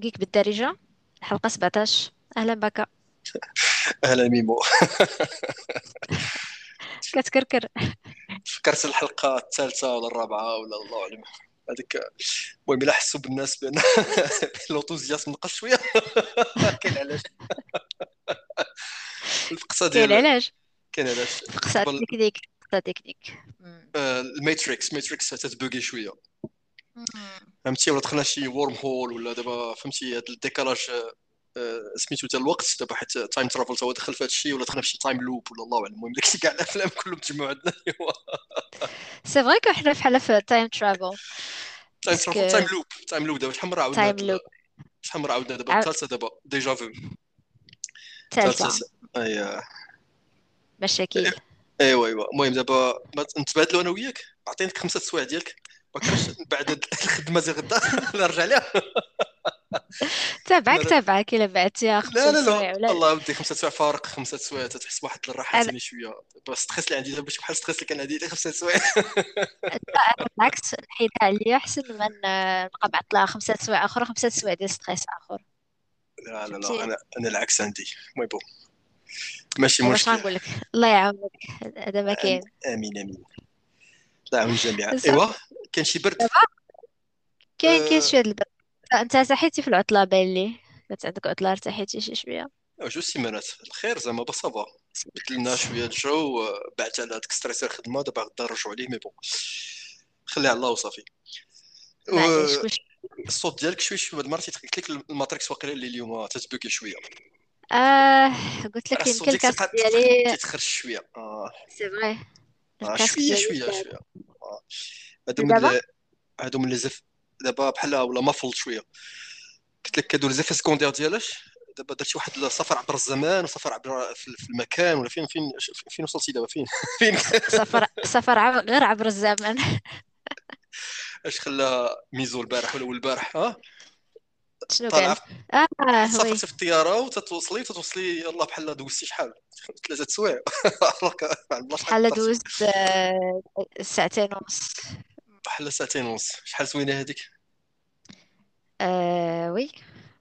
جيك بالدارجة. الحلقة 17 أهلا بك أهلا ميمو. كتكركر. فكرت الحلقة الثالثة ولا الرابعة ولا الله أعلم. هذيك المهم إلا حسوا بالناس بأن l'enthousiasme نقص شوية. كاين علاش. الفقصة كاين ديال علاش. كاين علاش. قبل تكنيك. فقصة تكنيك. آه، ال Matrix. Matrix تتبوغي شوية. فهمتي؟ ولا دخلنا شي wormhole ولا دابا فهمتي هذا ال décalage آه، سميتو ديال الوقت دابا حيت time travel هو دخل في هذا الشيء ولا دخلنا في شي time loop ولا الله أعلم. المهم داكشي كاع الأفلام كلهم تجمعوا عندنا. اليوم c'est vrai que حنا بحال في تايم ترافل تايم ترافل تايم لوب time loop دابا شحال مرة عاودنا تايم لوب ال- شحال مرة عاودنا دابا؟ الثالثه دابا. déjà vu ثالثة. ثالثة. اي مشاكل. ايوا ايوا المهم دابا نتبادلوا أنا وياك؟ عطينك خمسة سوايع ديالك. بعد الخدمة زي غدا. نرجع لها تابعك لا تابعك إلا بعتيها لا خمسة لا لا ولا؟ الله ودي خمسة سوايع فارق خمسة سوايع تحس بواحد الراحة أنا ثاني شوية. بس stress اللي عندي دابا شي بحال stress اللي كان عندي خمسة سوايع بالعكس نحيدها عليا أحسن من نبقى بعطلها خمسة سوايع أخرى خمسة سوايع ديال stress آخر. لا لا لا أنا أنا العكس عندي. المهم bon. ماشي مشكل غنقول لك الله يعاونك. هذا ما كاين. آمين آمين. يعاون الجميع ايوا كاين شي برد؟ دابا كاين كاين أه شوية البرد أنت ارتحيتي في العطلة باين لي. كانت عندك عطلة ارتحيتي شي شوية. جوج سيمانات الخير زعما با صافا. بدلنا شوية الجو آه، بعت على هذاك stress الخدمة دابا غدا نرجعوا عليه mais bon. خليها على الله وصافي. الصوت ديالك شوي شوي هاد المره قلت لك ال Matrix واقيلا اللي اليوم تتبوكي شوية. آه قلت لك يمكن تيبقى ديالي تيتخرج شوية. آه. سي فري شوية ديالي شوية شوية. آه. هادو من دابا ال- هادو من لي زف دابا بحال ولا مافل شوية. قلت لك هادو زيفي سكوندير ديالاش دابا درتي واحد السفر عبر الزمان وسفر عبر في في المكان ولا فين فين فين وصلتي دابا؟ فين فين؟ سفر سفر عبر غير عبر الزمن اش خلى ميزو البارح ولا البارح ها؟ شنو قال آه سافرتي في الطياره وتتوصلي تتوصلي يلاه بحال دوزتي شحال؟ ثلاثة سوايع. قدرتي دوزت آه، ساعتين ونص. بحال ساعتين ونص. شحال زوينة هذيك آه وي.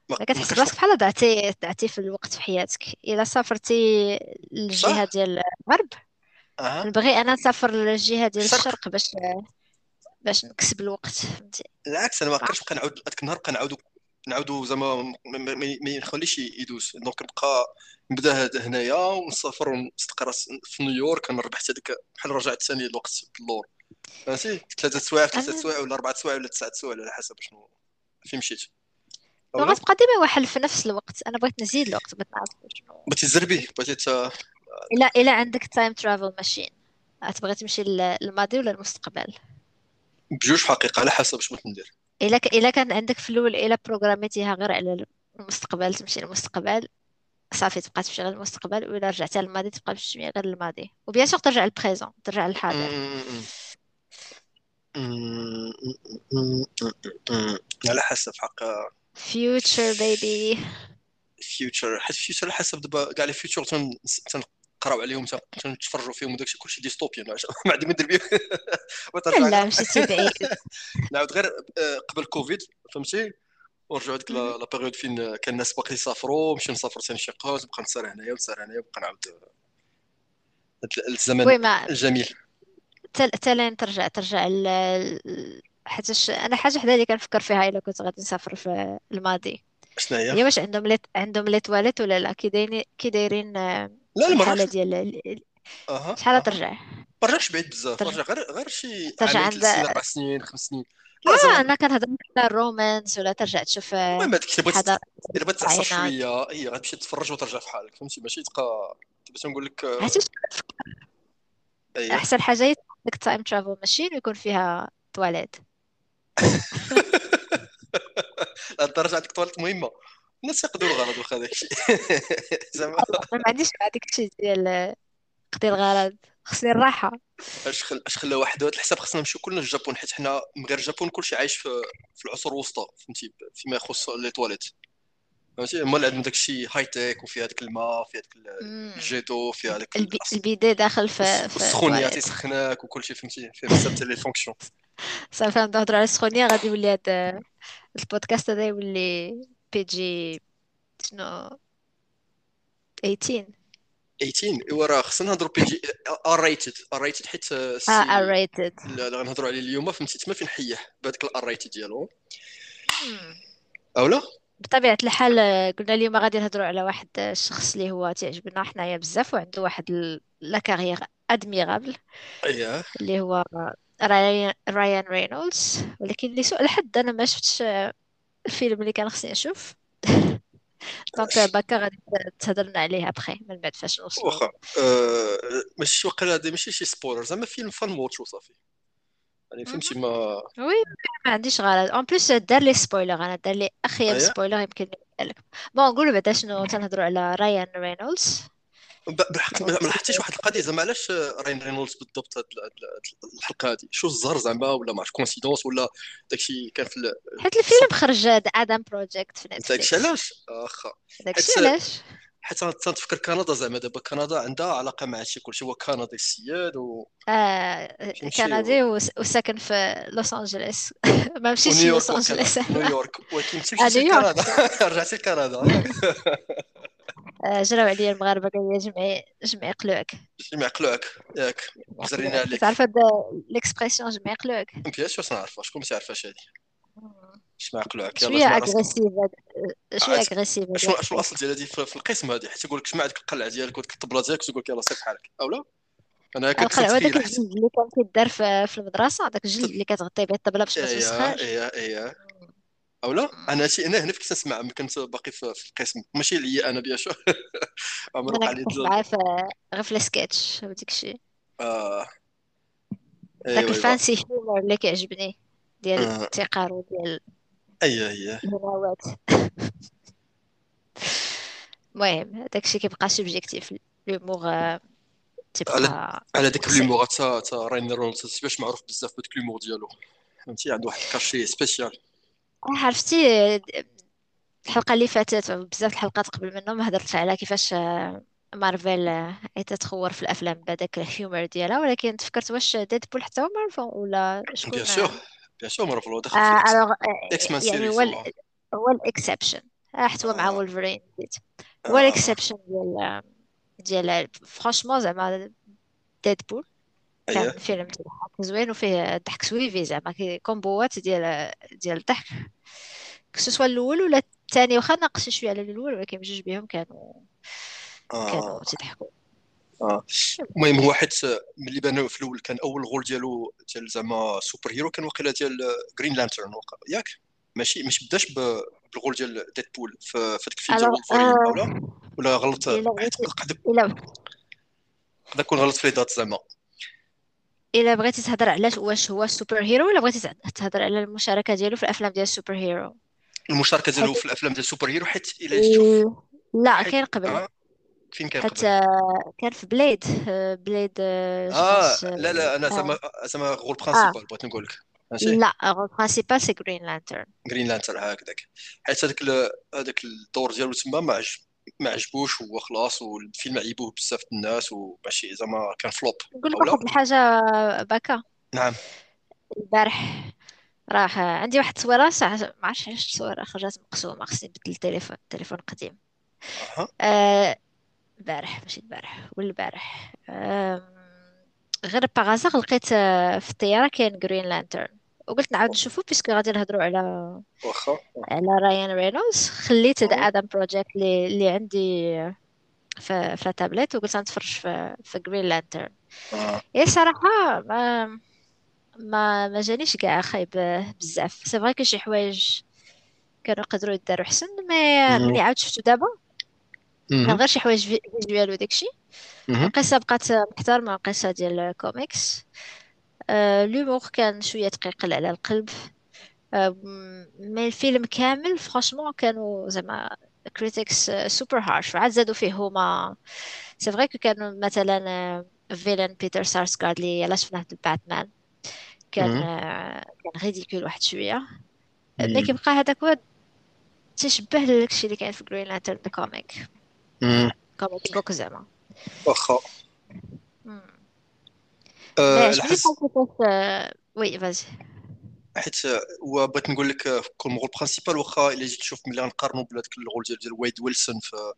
ما كتحس براسك بحال ضعتي ضعتي في الوقت في حياتك. إلا سافرتي للجهة ديال الغرب. أها. نبغي أنا نسافر للجهة ديال الشرق باش باش نكسب الوقت. فهمتي بالعكس أنا ما بقيتش نبقى نعاود هذاك النهار بقى نعاودو نعاودو زعما ما نخليش يدوز. donc نبقى نبدا هاد- هنايا ونسافر ونستقر في نيويورك. أنا ربحت هذيك بحال رجعت ثاني الوقت اللور فهمتي؟ ثلاثة سوايع ثلاثة سوايع ولا أربعة سوايع ولا تسعة سوايع على حسب شنو فين مشيت. غتبقى ديما واحد في نفس الوقت. أنا بغيت نزيد الوقت بغيت نعرف شنو بغيتي تزربي بغيتي ت... الا إلا عندك time travel machine تبغي تمشي لل- للماضي ولا المستقبل؟ بجوج حقيقة على حسب شنو بغيت ندير الا. الا كان عندك في الأول الا بروغراميتيها غير على المستقبل تمشي للمستقبل صافي تبقى تمشي غير للمستقبل وإلا رجعتي للماضي تبقى تمشي غير للماضي و bien sûr ترجع لل présent ترجع للحاضر على حسب حق future baby future حيت future على حسب دابا كاع les future تنقراو عليهم تنتفرجوا فيهم وداكشي كلشي dystopian ما عندي ما ندير لا مشيتي بعيد. نعاود غير آه، قبل كوفيد فهمتي؟ ونرجعوا ديك la période فين كان الناس باقي يسافروا نمشي نسافر ثاني شي قوس نبقى نسهر هنايا ونسهر هنايا ونبقى نعاود هاد الزمن الجميل. تل... تلين ترجع ترجع حيتاش أنا حاجة حدا اللي كنفكر فيها إلا كنت غادي نسافر في الماضي. شنو هي هي واش عندهم لي عندهم les toilettes ولا لا؟ كي دايرين كي دايرين آه، لا لا ما الحالة رجعش ديال شحال ترجع ما رجعش بعيد بزاف ترجع. رجع غير غير شي ترجع عند أربع سنين خمس سنين. آه أنا كنهضر على ال Romans ولا ترجع تشوف آه، المهم هذيك الا بغيتي الا بغيتي تعصر العينات. شوية هي غتمشي تتفرج وترجع في حالك فهمتي؟ ماشي تبقى باش نقول لك آه، اييه أحسن حاجة هي عندك time travel machine ويكون فيها تواليت الدرجة عندك طوالت مهمة. الناس يقدروا الغلط واخا داك الشيء. زعما. ما عنديش مع ديك الشيء ديال قضي الغرض خصني الراحة. اش خل اش خلى واحد على الحساب خصنا نمشيو كلنا لل Japon حيت حنا من غير ال Japon كلشي عايش في في العصور الوسطى فهمتي؟ فيما يخص les toilettes فهمتي؟ هما اللي عندهم داك الشيء high tech وفيها هذاك الماء فيها هذاك. ال jet d'eau فيها هذاك ال bidet داخل في التواليت تيسخناك وكلشي فهمتي؟ فيه بزاف ديال les fonctions صافي نهضروا على السخونيه غادي يولي هذا البودكاست هذا يولي PG شنو؟ 18 18 إيوا راه خصنا نهضروا PG R rated R rated حيت آه R rated اللي غنهضروا عليه اليوم. فهمتي؟ تما فين حيح بهذاك ال R rated ديالو. أولا؟ بطبيعة الحال آه، قلنا اليوم غادي نهضروا على واحد الشخص اللي هو تعجبنا. حنايا بزاف وعنده واحد la carrière admirable اييه اللي هو رايان رايان رينولدز ولكن لسوء الحظ أنا ما شفتش آه، الفيلم اللي كان خصني نشوف donc باكا غادي تهضرنا عليه أبخي من بعد فاش نوصلوا. واخا أه ماشي وقيلا هذا ماشي شي spoiler زعما فيلم فان موتش وصافي يعني فهمتي ما oui ما عنديش غرض en plus دار لي spoiler أنا دار لي اخيب spoiler يمكن نقول لك bon نقولوا بعدا شنو تنهضروا على رايان رينولدز بالحق ما لاحظتيش واحد القضية زعما علاش راين رينولدز بالضبط هاد ال- هاد الحلقة هادي؟ شو الزهر زعما ولا ما عرف coïncidence ولا داكشي كان في حيت الفيلم خرج Adam Project في داكشي Netflix علاش؟ آخا. داكشي حيت علاش؟ حيت أنا تنتفكر كندا زعما دابا كندا عندها علاقة مع هادشي كلشي هو كندي السياد و آه كندي و... وس- وساكن في لوس انجلوس ما مشيتش لوس انجلوس نيويورك. ولكن آه نيويورك. لكندا. رجعتي لكندا. آه جراو عليا المغاربة قال لي جمعي جمعي قلوعك جمع قلوعك ياك جمعي زرينا عليك تعرف هاد l'expression جمعي قلوعك bien sûr تنعرفها شكون ما تعرفهاش هادي؟ جمع قلوعك شوية agressif شوية agressif شنو شنو الأصل ديال هادي في القسم هادي؟ حيت يقول لك جمع ديك القلعة ديالك وديك الطبلة ديالك وتقول لك يلا سير بحالك أولا أنا كنت القلع هو داك متخيل حيت الجلد اللي كان كيدار في المدرسة داك الجلد اللي كتغطي به الطبلة باش ما إيه توسخاش إيه إيه اولا أنا هادشي أنا هنا كنت نسمع كنت باقي في القسم. ماشي ليا أنا بيان شو. عمر أنا وقع لي كنت دل- معاه غير في السكتش وديك الشيء آه. داك ايوا ايوا الفانسي هيومر اللي كيعجبني ديال آه. التقار وديال اييه اييه الهناوات المهم داك الشيء كيبقى سوبجيكتيف لومور على تيبقى على ديك ليمور تا تا راين رونالدز باش معروف بزاف بديك ليمور ديالو. فهمتي؟ عنده واحد ال cachet spécial عرفتي الحلقة اللي فاتت بزاف الحلقات قبل منهم هضرت على كيفاش آه، مارفل آه، هي تتخور في الأفلام بهذاك ال humour ديالها ولكن تفكرت واش Deadpool حتى هو مارفل ولا bien شكون sûr bien sûr Marvel هو داخل آه مان يعني سيريز هو هو ال exception حتى هو مع وولفرين هو ال exception ديال ديال franchement زعما ديدبول كان اييه فيلم زوين وفيه ضحك سويفي زعما كومبوات ديال ديال الضحك. كسوسوا الأول ولا الثاني؟ واخا ناقص شوية على الأول ولكن بجوج بهم كانوا كانوا آه تضحكوا. آه. المهم هو حيت ملي بان في الأول كان أول غول ديالو ديال زعما سوبر هيرو كان واقيلا ديال جرين لانترن ياك؟ ماشي مش بداش بالغول ديال ديدبول في في ديك الفيلم ديال اولا ولا غلط؟ حيت قد يكون غلط في les dates زعما. إلا بغيتي تهضر على واش هو super hero ولا بغيتي تهضر على المشاركة ديالو في الأفلام ديال ال super hero المشاركه ديالو في الأفلام ديال ال super hero حيت إلا تشوف لا كاين قبل. آه. فين كان آه، كان في Blade آه، Blade آه، آه بونس لا لا أنا زعما زعما rôle principal بغيت نقول لك. لا ال rôle principal c'est Green Lantern Green Lantern هكذاك. حيت هذاك هذاك الدور ديالو تما ما عجب ما عجبوش هو خلاص والفيلم عيبوه بزاف الناس وماشي زعما كان flop نقول لك واحد الحاجة باكا. نعم. البارح راه عندي واحد التصويرة ساعه ما عرفتش علاش التصويرة خرجت مقسومة خصني نبدل التليفون التليفون قديم أها. آه، البارح ماشي البارح ولا البارح آم، غير par hasard لقيت آه، في الطيارة كاين Green Lantern وقلت نعاود نشوفو puisque غادي نهضروا على واخا على رايان رينولدز خليت ذا أها. Adam Project اللي اللي عندي في في التابلت وقلت نتفرج في في Green Lantern. هي صراحة ما ما ما جانيش كاع خايب بزاف c'est vrai que شي حوايج كانوا يقدروا يداروا احسن mais. ملي عاود شفتو دابا كان. غير شي حوايج في- visuel وداكشي. القصة بقات محترمه القصة ديال الكوميكس l'humour كان شوية ثقيل على القلب. آه، mais الفيلم كامل franchement كانوا زعما critics super harsh وعاد زادوا فيه هما. c'est vrai que كانوا مثلا villain Peter Sarsgaard اللي يلا شفناه في باتمان كان. آه، كان ridicule واحد شوية. mais. كيبقى هذاك هو تشبه لداكشي اللي كاين في Green Lantern comic مم. comic book زعما. واخا مم. آه، mais عجبني الحس كيفاش آه، oui vas-y. حيت وبغيت نقول لك كون ال rôle principal واخا إلا جيت تشوف ملي غنقارنوا بهذاك ال rôle ديال ديال Wade Wilson في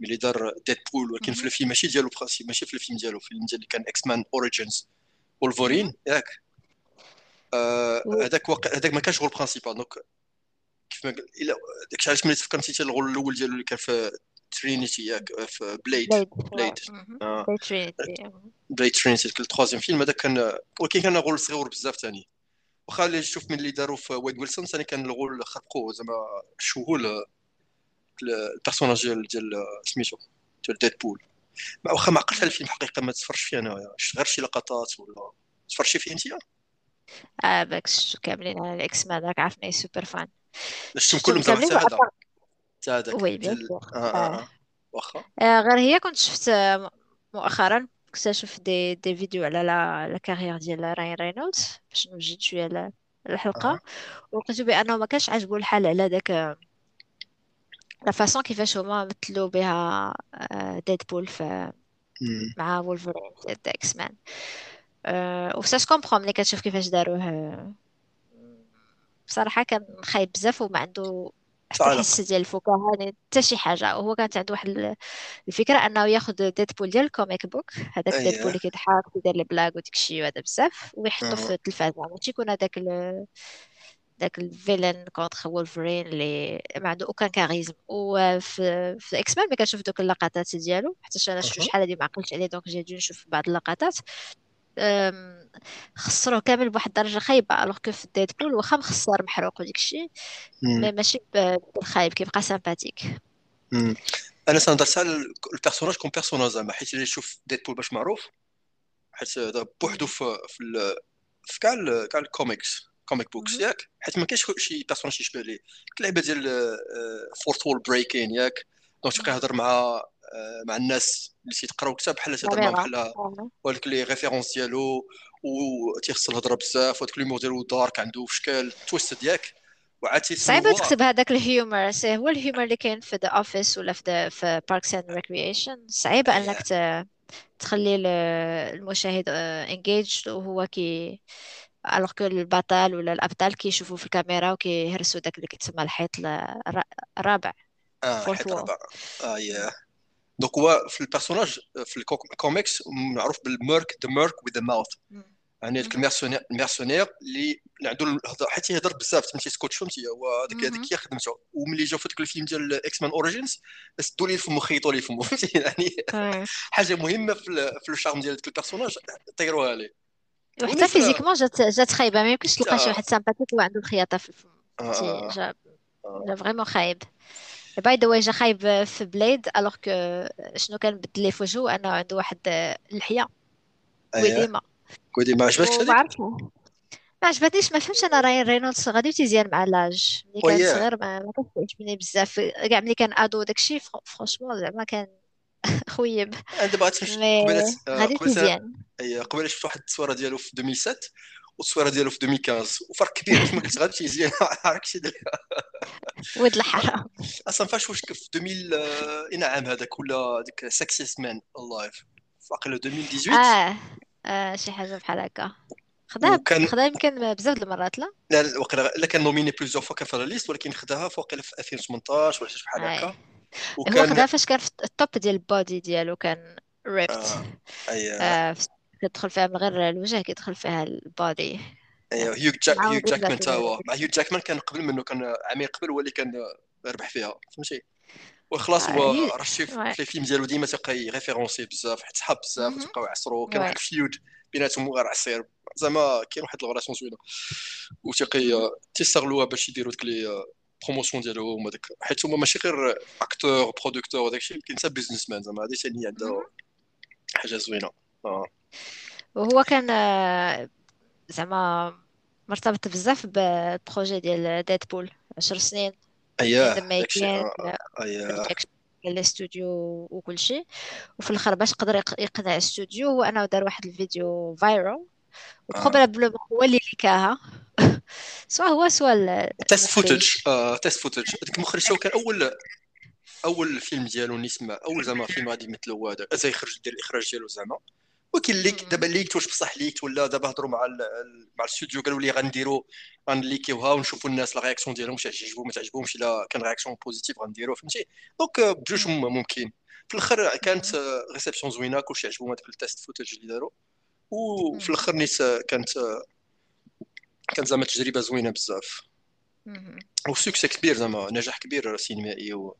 ملي دار Deadpool ولكن في. الفيلم ماشي ديالو ماشي في الفيلم ديالو الفيلم ديال اللي كان X-Men Origins Wolverine ياك. آه، هذاك هذاك ما كانش rôle principal donc كيف ما قال إلا داك علاش ملي تفكرتي حتى ال rôle الأول ديالو اللي كان في Trinity ياك في Blade Blade Blade. آه. Trinity Blade Trinity فيلم هذا كان ولكن كان rôle صغير بزاف ثاني واخا اللي تشوف من اللي داروا في Wade Wilson ثاني كان ال rôle خرقوه زعما شوهوا ال- ال personnage ديال ديال سميتو ديال Deadpool واخا ما عقلتش على الفيلم حقيقة ما تفرجش فيه أنا شفت غير شي لقطات ولا تفرجتي فيه أنت؟ آه ياك شفتو كاملين. على ال X-Men راك عارفني super fan. شفتهم كلهم زعما كاملين؟ حتى هذا. هذاك oui bien ديال sûr. آه آه آه. آه. واخا. آه، غير هي كنت شفت آه، مؤخرا كنت نشوف des des vidéos على la la carrière ديال Ryan Reynolds باش نوجد شوية الحلقة آه ولقيت بأنه ما كانش عاجبو الحال على داك آه، la façon كيفاش هما مثلوا بها Deadpool في. مع وولفرين ديال X-Men أه و ça comprend ملي كتشوف كيفاش داروه. آه، بصراحة كان خايب بزاف وما عنده حس ديال الفكاهه يعني حتى شي حاجة. وهو كانت عنده واحد ال- الفكرة أنه ياخذ Deadpool ديال ال comic book هذاك Deadpool اييه اللي كيضحك ويدير les blagues وداك الشيء وهذا بزاف ويحطو في التلفازة. ماشي يكون هذاك ال- داك ال villain contre Wolverine اللي ما عنده aucun charisme وفي في X-Men ملي كنشوف دوك اللقطات ديالو حتى أنا أها شحال هادي ما عقلتش عليه donc نجي نشوف بعض اللقطات. خسروه كامل بواحد الدرجة خايبة alors que في Deadpool واخا مخسر محروق وديك الشيء. mais ماشي بالخايب كيبقى sympathique. أنا سنهضر على ال personnage comme personnage زعما حيت اللي يشوف Deadpool باش معروف حيت هذا بوحدو في في كاع كاع ال comics comic books. ياك حيت ما كاينش شي personnage يشبه ليه اللعبه ديال fourth wall breaking ياك donc تبقى. يهضر مع مع الناس اللي تيقراو كتاب بحال تهضر بحال آه. ولك les références ديالو وتيخص الهضرة بزاف وداك l'humour ديالو دارك عنده في شكال تويست ياك وعاد هو تكتب هذاك ال humor c'est هو ال humor اللي كاين في The Office ولا في the في Parks and Recreation صعيبة أنك ت- تخلي ال- المشاهد engagé وهو كي alors que البطل ولا الأبطال كيشوفوا في الكاميرا وكيهرسوا داك اللي كيتسمى الحيط الر- الرابع. آه wall ربع آه ياه donc هو في ال personnage في الكوميكس معروف بال merc the merc with the mouth يعني ال mercenaire اللي عنده الهضره حيت يهضر بزاف فهمتي سكوتش فهمتي هو هذيك هذيك هي خدمته وملي جاو في الفيلم ديال X-Men Origins سدوا لي فمو خيطوا لي فمو فهمتي يعني حاجة مهمه في ال- في ال charme ديال ذاك ال personnage طيروها ليه وحتى physiquement جات جات خايبة ما يمكنش تلقى شي. واحد sympathique وعنده الخياطة في الفم فهمتي جا. جا vraiment خايب by the way جا خايب في Blade alors que شنو كان بدل في وجهه انه عنده واحد اللحية اييه قديمة goatee ما عرفتش ما عجبتنيش ما فهمتش أنا Ryan Reynolds غادي تيزيان مع l'âge ملي كان صغير ما ما كانش يعجبني بزاف كاع ملي كان ado داكشي franchement زعما كان خويب أنا دابا غتمشي mais قبيله قبيله شفت واحد التصويره ديالو في 2007 والتصويره ديالو في 2015 وفرق كبير كما قلت غادي تيزيان عارف شي ولد الحرام. أصلا فاش واش في 2000 آه، اين عام هذاك ولا ديك sexiest man alive واقيلا 2018 آه شي حاجة بحال هكا. خداها وكان خداها يمكن بزاف د المرات لا؟ لا لا، واقيلا لا كان nominé plusieurs fois كان في ال liste ولكن خداها في واقيلا في 2018 ولا شي بحال اي هكا. هو وكان خداها فاش كان في ال top ديال ال body ديالو كان ripped آه أي آه. كتدخل فيها من غير الوجه كيدخل فيها ال body أيوه هيو جاك هيو جاكمان تا هو مع هيو جاكمان كان قبل منه كان عامين قبل هو اللي كان ربح فيها فهمتي وخلاص هو هي- راه شي ouais. في الفيلم ديالو ديما تلقى يريفيرونسي بزاف حيت صحاب بزاف مهم. وتبقاو يعصروا كان واحد. الفيود بيناتهم غير عصير زعما كاين واحد الغراسيون زوينه وتيقي تيستغلوها باش يديروا ديك لي بروموسيون ديالهم هذاك حيت هما ماشي غير اكتور برودكتور وداك الشيء كاين حتى بيزنس مان زعما هذه ثاني عنده مهم. حاجة زوينة آه. وهو كان آه، زعما مرتبط بزاف بال projet ديال Deadpool عشر سنين. اييه آه، آه، اييه الاستوديو وكل شيء وفي الآخر باش قدر يق- يقنع الاستوديو هو انه دار واحد الفيديو viral آه. و probablement هو اللي ليكاها. سواء هو سواء test footage آه test footage هذاك المخرج شو كان أول أول فيلم ديالو نسمع أول زعما فيلم غادي يمثلو هو هذا. زي يخرج ديال الاخراج ديالو زعما. ولكن leak. دابا ليكت واش بصح ليكت ولا دابا هضروا مع ال... ال- مع الاستوديو قالوا لي غنديروا غنليكيوها ونشوفوا الناس la réaction ديالهم واش تعجبهم ما تعجبهمش إلا كان réaction positive غنديروا فهمتي donc آه، بجوج ممكن في الأخر كانت. réception زوينة كلشي عجبهم هذاك ال test footage اللي داروا وفي. الأخر نيت آه، كانت آه، كانت زعما تجربة زوينة بزاف مم. و succès كبير زعما نجاح كبير سينمائي و...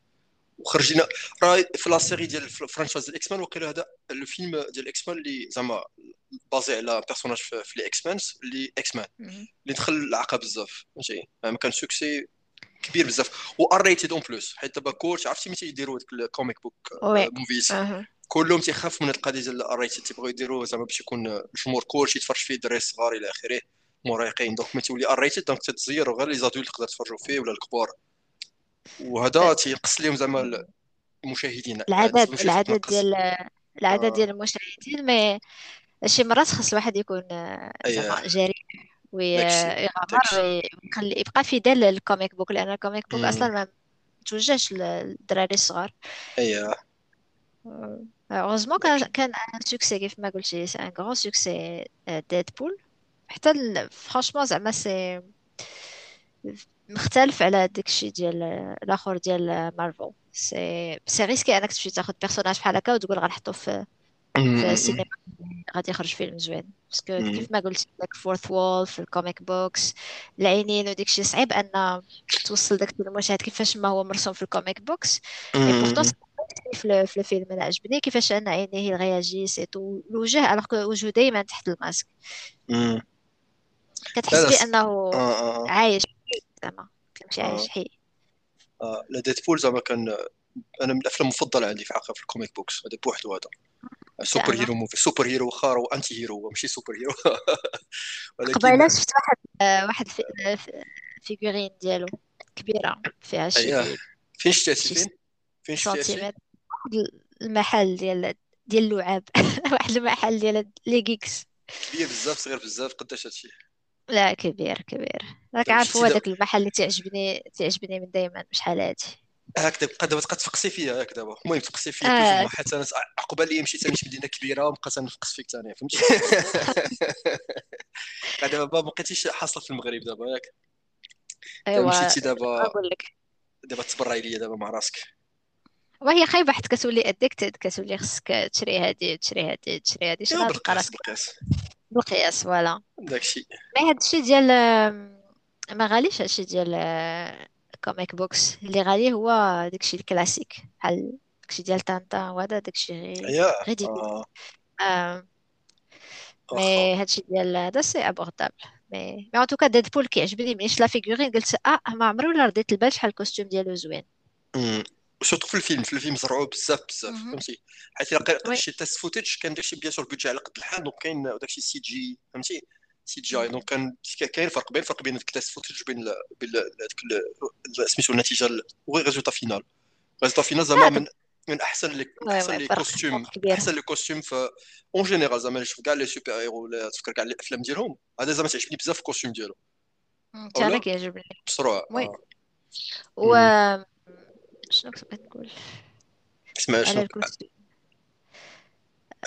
وخرجنا. راه في la série ديال franchise ال X-Men وقيلا هذا الفيلم ديال ال X-Men اللي زعما basé على personnage في, في ال X-Men اللي X-Men. اللي دخل العقا بزاف فهمتي؟ يعني كان succès كبير بزاف. و R-rated en plus حيت دابا كلشي عرفتي ملي تيديروا ديك ال comic book movies. كلهم تيخاف من القضية ديال ال R-rated تيبغيو يديروا زعما باش يكون الجمهور كلشي يتفرج فيه دراري صغار إلى آخره مراهقين دونك ملي تولي اريتد دونك تتزير غير لي زادولت يقدروا يتفرجوا فيه ولا الكبار وهذا تينقص لهم زعما المشاهدين. العدد العدد ديال العدد آه. ديال المشاهدين ما شي مرات خص الواحد يكون آه، اييه زعما جريء ويغامر ويخلي يبقى فيدال للكوميك بوك لأن الكوميك بوك. أصلا ما توجهش للدراري الصغار. اييه هوزمون كان كان ان سوكسي كيف ما قلتي سي ان غران سوكسي ديدبول حتى فرانشمون زعما سي مختلف على داكشي ديال الآخر ديال مارفل. سي سي ريسكي انك تمشي تاخذ بيرسوناج بحال هكا وتقول غنحطو في في. السينما. غادي يخرج فيلم زوين. باسكو. كيف ما قلت داك فورث وول في الكوميك بوكس العينين وداك الشيء صعيب أن توصل داك المشاهد كيفاش ما هو مرسوم في الكوميك بوكس. في في الفيلم أنا عجبني كيفاش أن عينيه يغياجي سيتو الوجه الوغ وجهه دايما تحت الماسك. كتحس بأنه آه آه عايش. حي زعما كيمشي آه. عايش حي آه لا ديدبول زعما كان أنا من الأفلام المفضلة عندي في حقيقه في ال comic book س هذا بوحدو هذا. super hero movie super hero واخا هو anti-hero ماشي super hero ولكن قبيلة شفت واحد آه، واحد في في- figurine ديالو كبيرة فيها شي اييه فين شتيتي شي فين فين centimètre. واحد المحل ديال ديال اللعاب. واحد المحل ديال les geeks كبير بزاف صغير بزاف قداش هادشي؟ لا كبير كبير. راك دابا عارف هو دابا؟ داك المحل اللي تعجبني تعجبني من دايما بشحال هادي. هكذا بقى دابا تبقى تفقسي فيها هاك دابا. المهم تفقسي فيا بلوز حيت أنا عقبال لي مشيت شي مدينه كبيرة وبقيت نفقس فيك ثاني فهمتي؟ دابا ما بقيتيش حاصلة في المغرب دابا ياك. دابا أيوا مشيتي دابا نقول لك؟ دابا تبرعي ليا دابا مع راسك. وهي خايبة حيت كتولي ادكتد كتولي خصك تشري هادي تشري هادي تشري هادي شنو غتلقى راسك؟ بالقياس بالقياس voilà. داكشي. mais هادشي ديال آم، ما غاليش هادشي ديال comic book س اللي غالي هو داكشي الكلاسيك بحال داكشي ديال طنطا وهذا داكشي غير غير واخا mais هادشي ديال هذا c'est abordable mais mais en tout cas ديدبول كيعجبني ملي شفت la figurine قلت آه ما عمري ولا رديت البال شحال ال costume ديالو زوين. surtout في الفيلم في الفيلم زرعوه بزاف بزاف. فهمتي حيت الا شي تيست فوتج كان داكشي بيان سور بيدجي على قد الحال دونك كاين داكشي سي جي فهمتي سي جي اي دونك كان كاين فرق بين فرق بين ديك التيست فوتج وبين ال- سميتو النتيجه ال- والريزولتا فينال الريزولتا فينال زعما من من احسن لي احسن لي كبير احسن لي كوستيوم في اون جينيرال زعما اللي شوف كاع لي سوبر هيرو ولا تفكر كاع الافلام ديالهم هذا زعما تعجبني بزاف الكوستيوم ديالو أنا كيعجبني بصراحه وي و. شنو كنت بغيت نقول اسمع شنو؟ الكوستيوم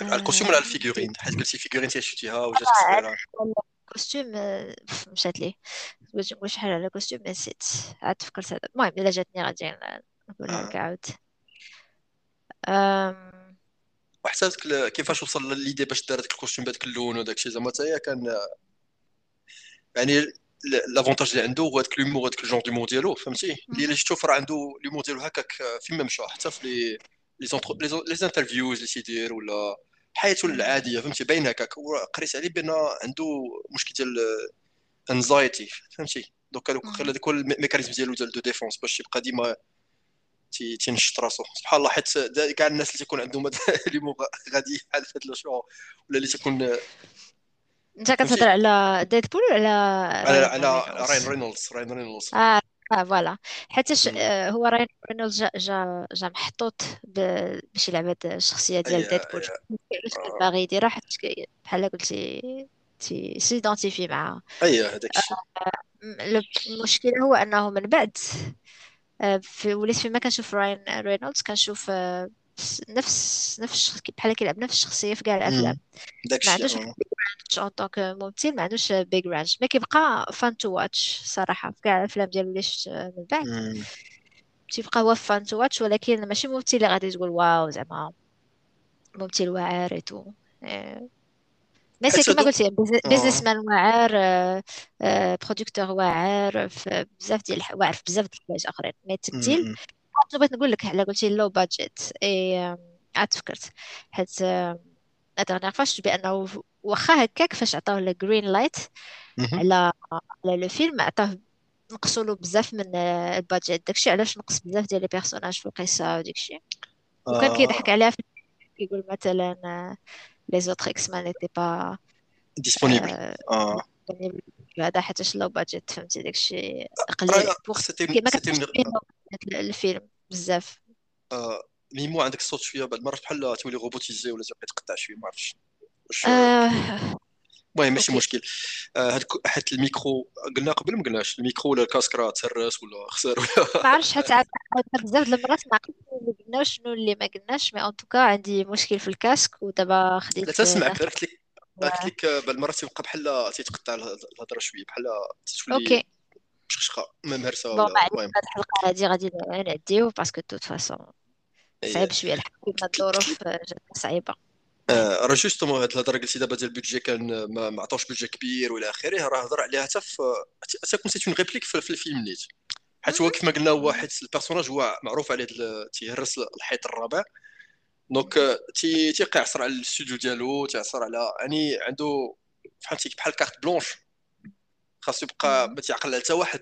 على الكوستيوم ولا على. الفيغورين؟ حيت قلتي فيغورين تي شفتيها وجاتك على صغيره الكوستيوم آه، مشات لي بغيت نقول شحال على الكوستيوم؟ ما نسيت. عاد فكرت هذا. المهم إلا جاتني غادي نقولها لك آه. عاود. أم... وحتى داك كيفاش وصل لليدي باش دار داك الكوستيم بهذاك اللون وداك الشيء؟ زعما حتى هي كان يعني لافونتاج اللي عنده هو داك لومور هذاك الجون دومور ديالو فهمتي اللي الا شفتو راه عنده لومور ديالو هكاك فين ما مشى حتى في لي لي زونتر لي زون- لي انترفيوز اللي تيدير ولا حياته العاديه فهمتي باين هكاك وقريت عليه بان عنده مشكل ديال انزايتي فهمتي دوك خلى هو الميكانيزم ديالو ديال دو ديفونس باش يبقى ديما تي- تينشط راسو سبحان الله حيت كاع الناس اللي تيكون عندهم هاد لي غادي بحال هاد لو شو ولا اللي تيكون انت كتهضر فهمتي على ديدبول ولا على راين على راين رينولدز؟ راين رينولدز آه آه voilà. مم. آه هو راين رينولدز جا جا, جا محطوط ب... باش يلعب هاد الشخصية ديال ديدبول مش كان باغي يديرها حيت كي- بحال قلتي تي s'identifie معاها أي هذاك الشيء. م- ال- المشكلة هو أنه من بعد آه، في وليت فيما كنشوف راين رينولدز كنشوف آه، نفس نفس بحال كيلعب نفس الشخصية في كاع الأفلام. ما عندوش آه. en tant que ممثل ما عندوش big range ما كيبقى fun to watch صراحة في كاع الأفلام ديالو اللي شفت من بعد. تيبقى هو fun to watch ولكن ماشي ممثل اللي غادي تقول wow زعما ممثل واعر et tout حيت كما قلتي businessman واعر producteur واعر في بزاف ديال واعر في بزاف ديال الحوايج آخرين. mais التمثيل شنو بغيت نقول لك على قلتي le budget اي عاد تفكرت حيت لا دغنيغ فاش بأنه واخا هكاك فاش عطاوه الجرين لايت على على لو فيلم عطاه نقصوا له بزاف من آه، البادجيت. داكشي علاش نقص بزاف ديال لي بيرسوناج في القصة وداكشي. وكان كيضحك آه عليها في يقول مثلا لي زوتر إكس مان نيتي با ديسپونيبل هذا حيتاش لو بادجيت فهمتي داكشي قليل راه بوغ سيتي ما سيتي كانش فيه le budget الفيلم بزاف. même عندك الصوت شوية بعد مرات بحال تولي robotisé ولا تبقى تقطع شوية ما عرفتش واش آه. المهم ماشي مشكل. آه، هاد حيت الميكرو قلنا قبل ما قلناش الميكرو ولا ال casque راه تهرس ولا خسر ولا ما عرفتش حتى بزاف د المرات ما عقلتش شنو اللي قلنا وشنو اللي ما قلناش mais en tout cas عندي مشكل في ال casque ودابا لا خديت تسمعك ناخذ قلت لك قلت لك آه، بعض المرات تيبقى بحال تيتقطع الهض- الهضرة شوية بحال تولي أوكي. مشخشخه مهرسه بون ولا ما المهم. هاد الحلقة هادي غادي نعديو باسكو توت فاسون. صعيب شوية الحال كيما الظروف آه، جات صعيبة. آه، راه جوستومون هاد الهضرة قلتي دابا ديال البيدجي كان ما ما عطاوش بيدجي كبير وإلى آخره راه هضر عليها حتى في حتى كون سيت اون ريبليك في في الفيلم نيت. حيت هو كيف ما قلنا هو حيت البيرسوناج هو معروف عليه تيهرس الحيط الرابع. دونك تي تيقع عصر على الاستوديو ديالو تيعصر على يعني عنده فهمتي بحال carte blanche خاصو يبقى ما تيعقل على حتى واحد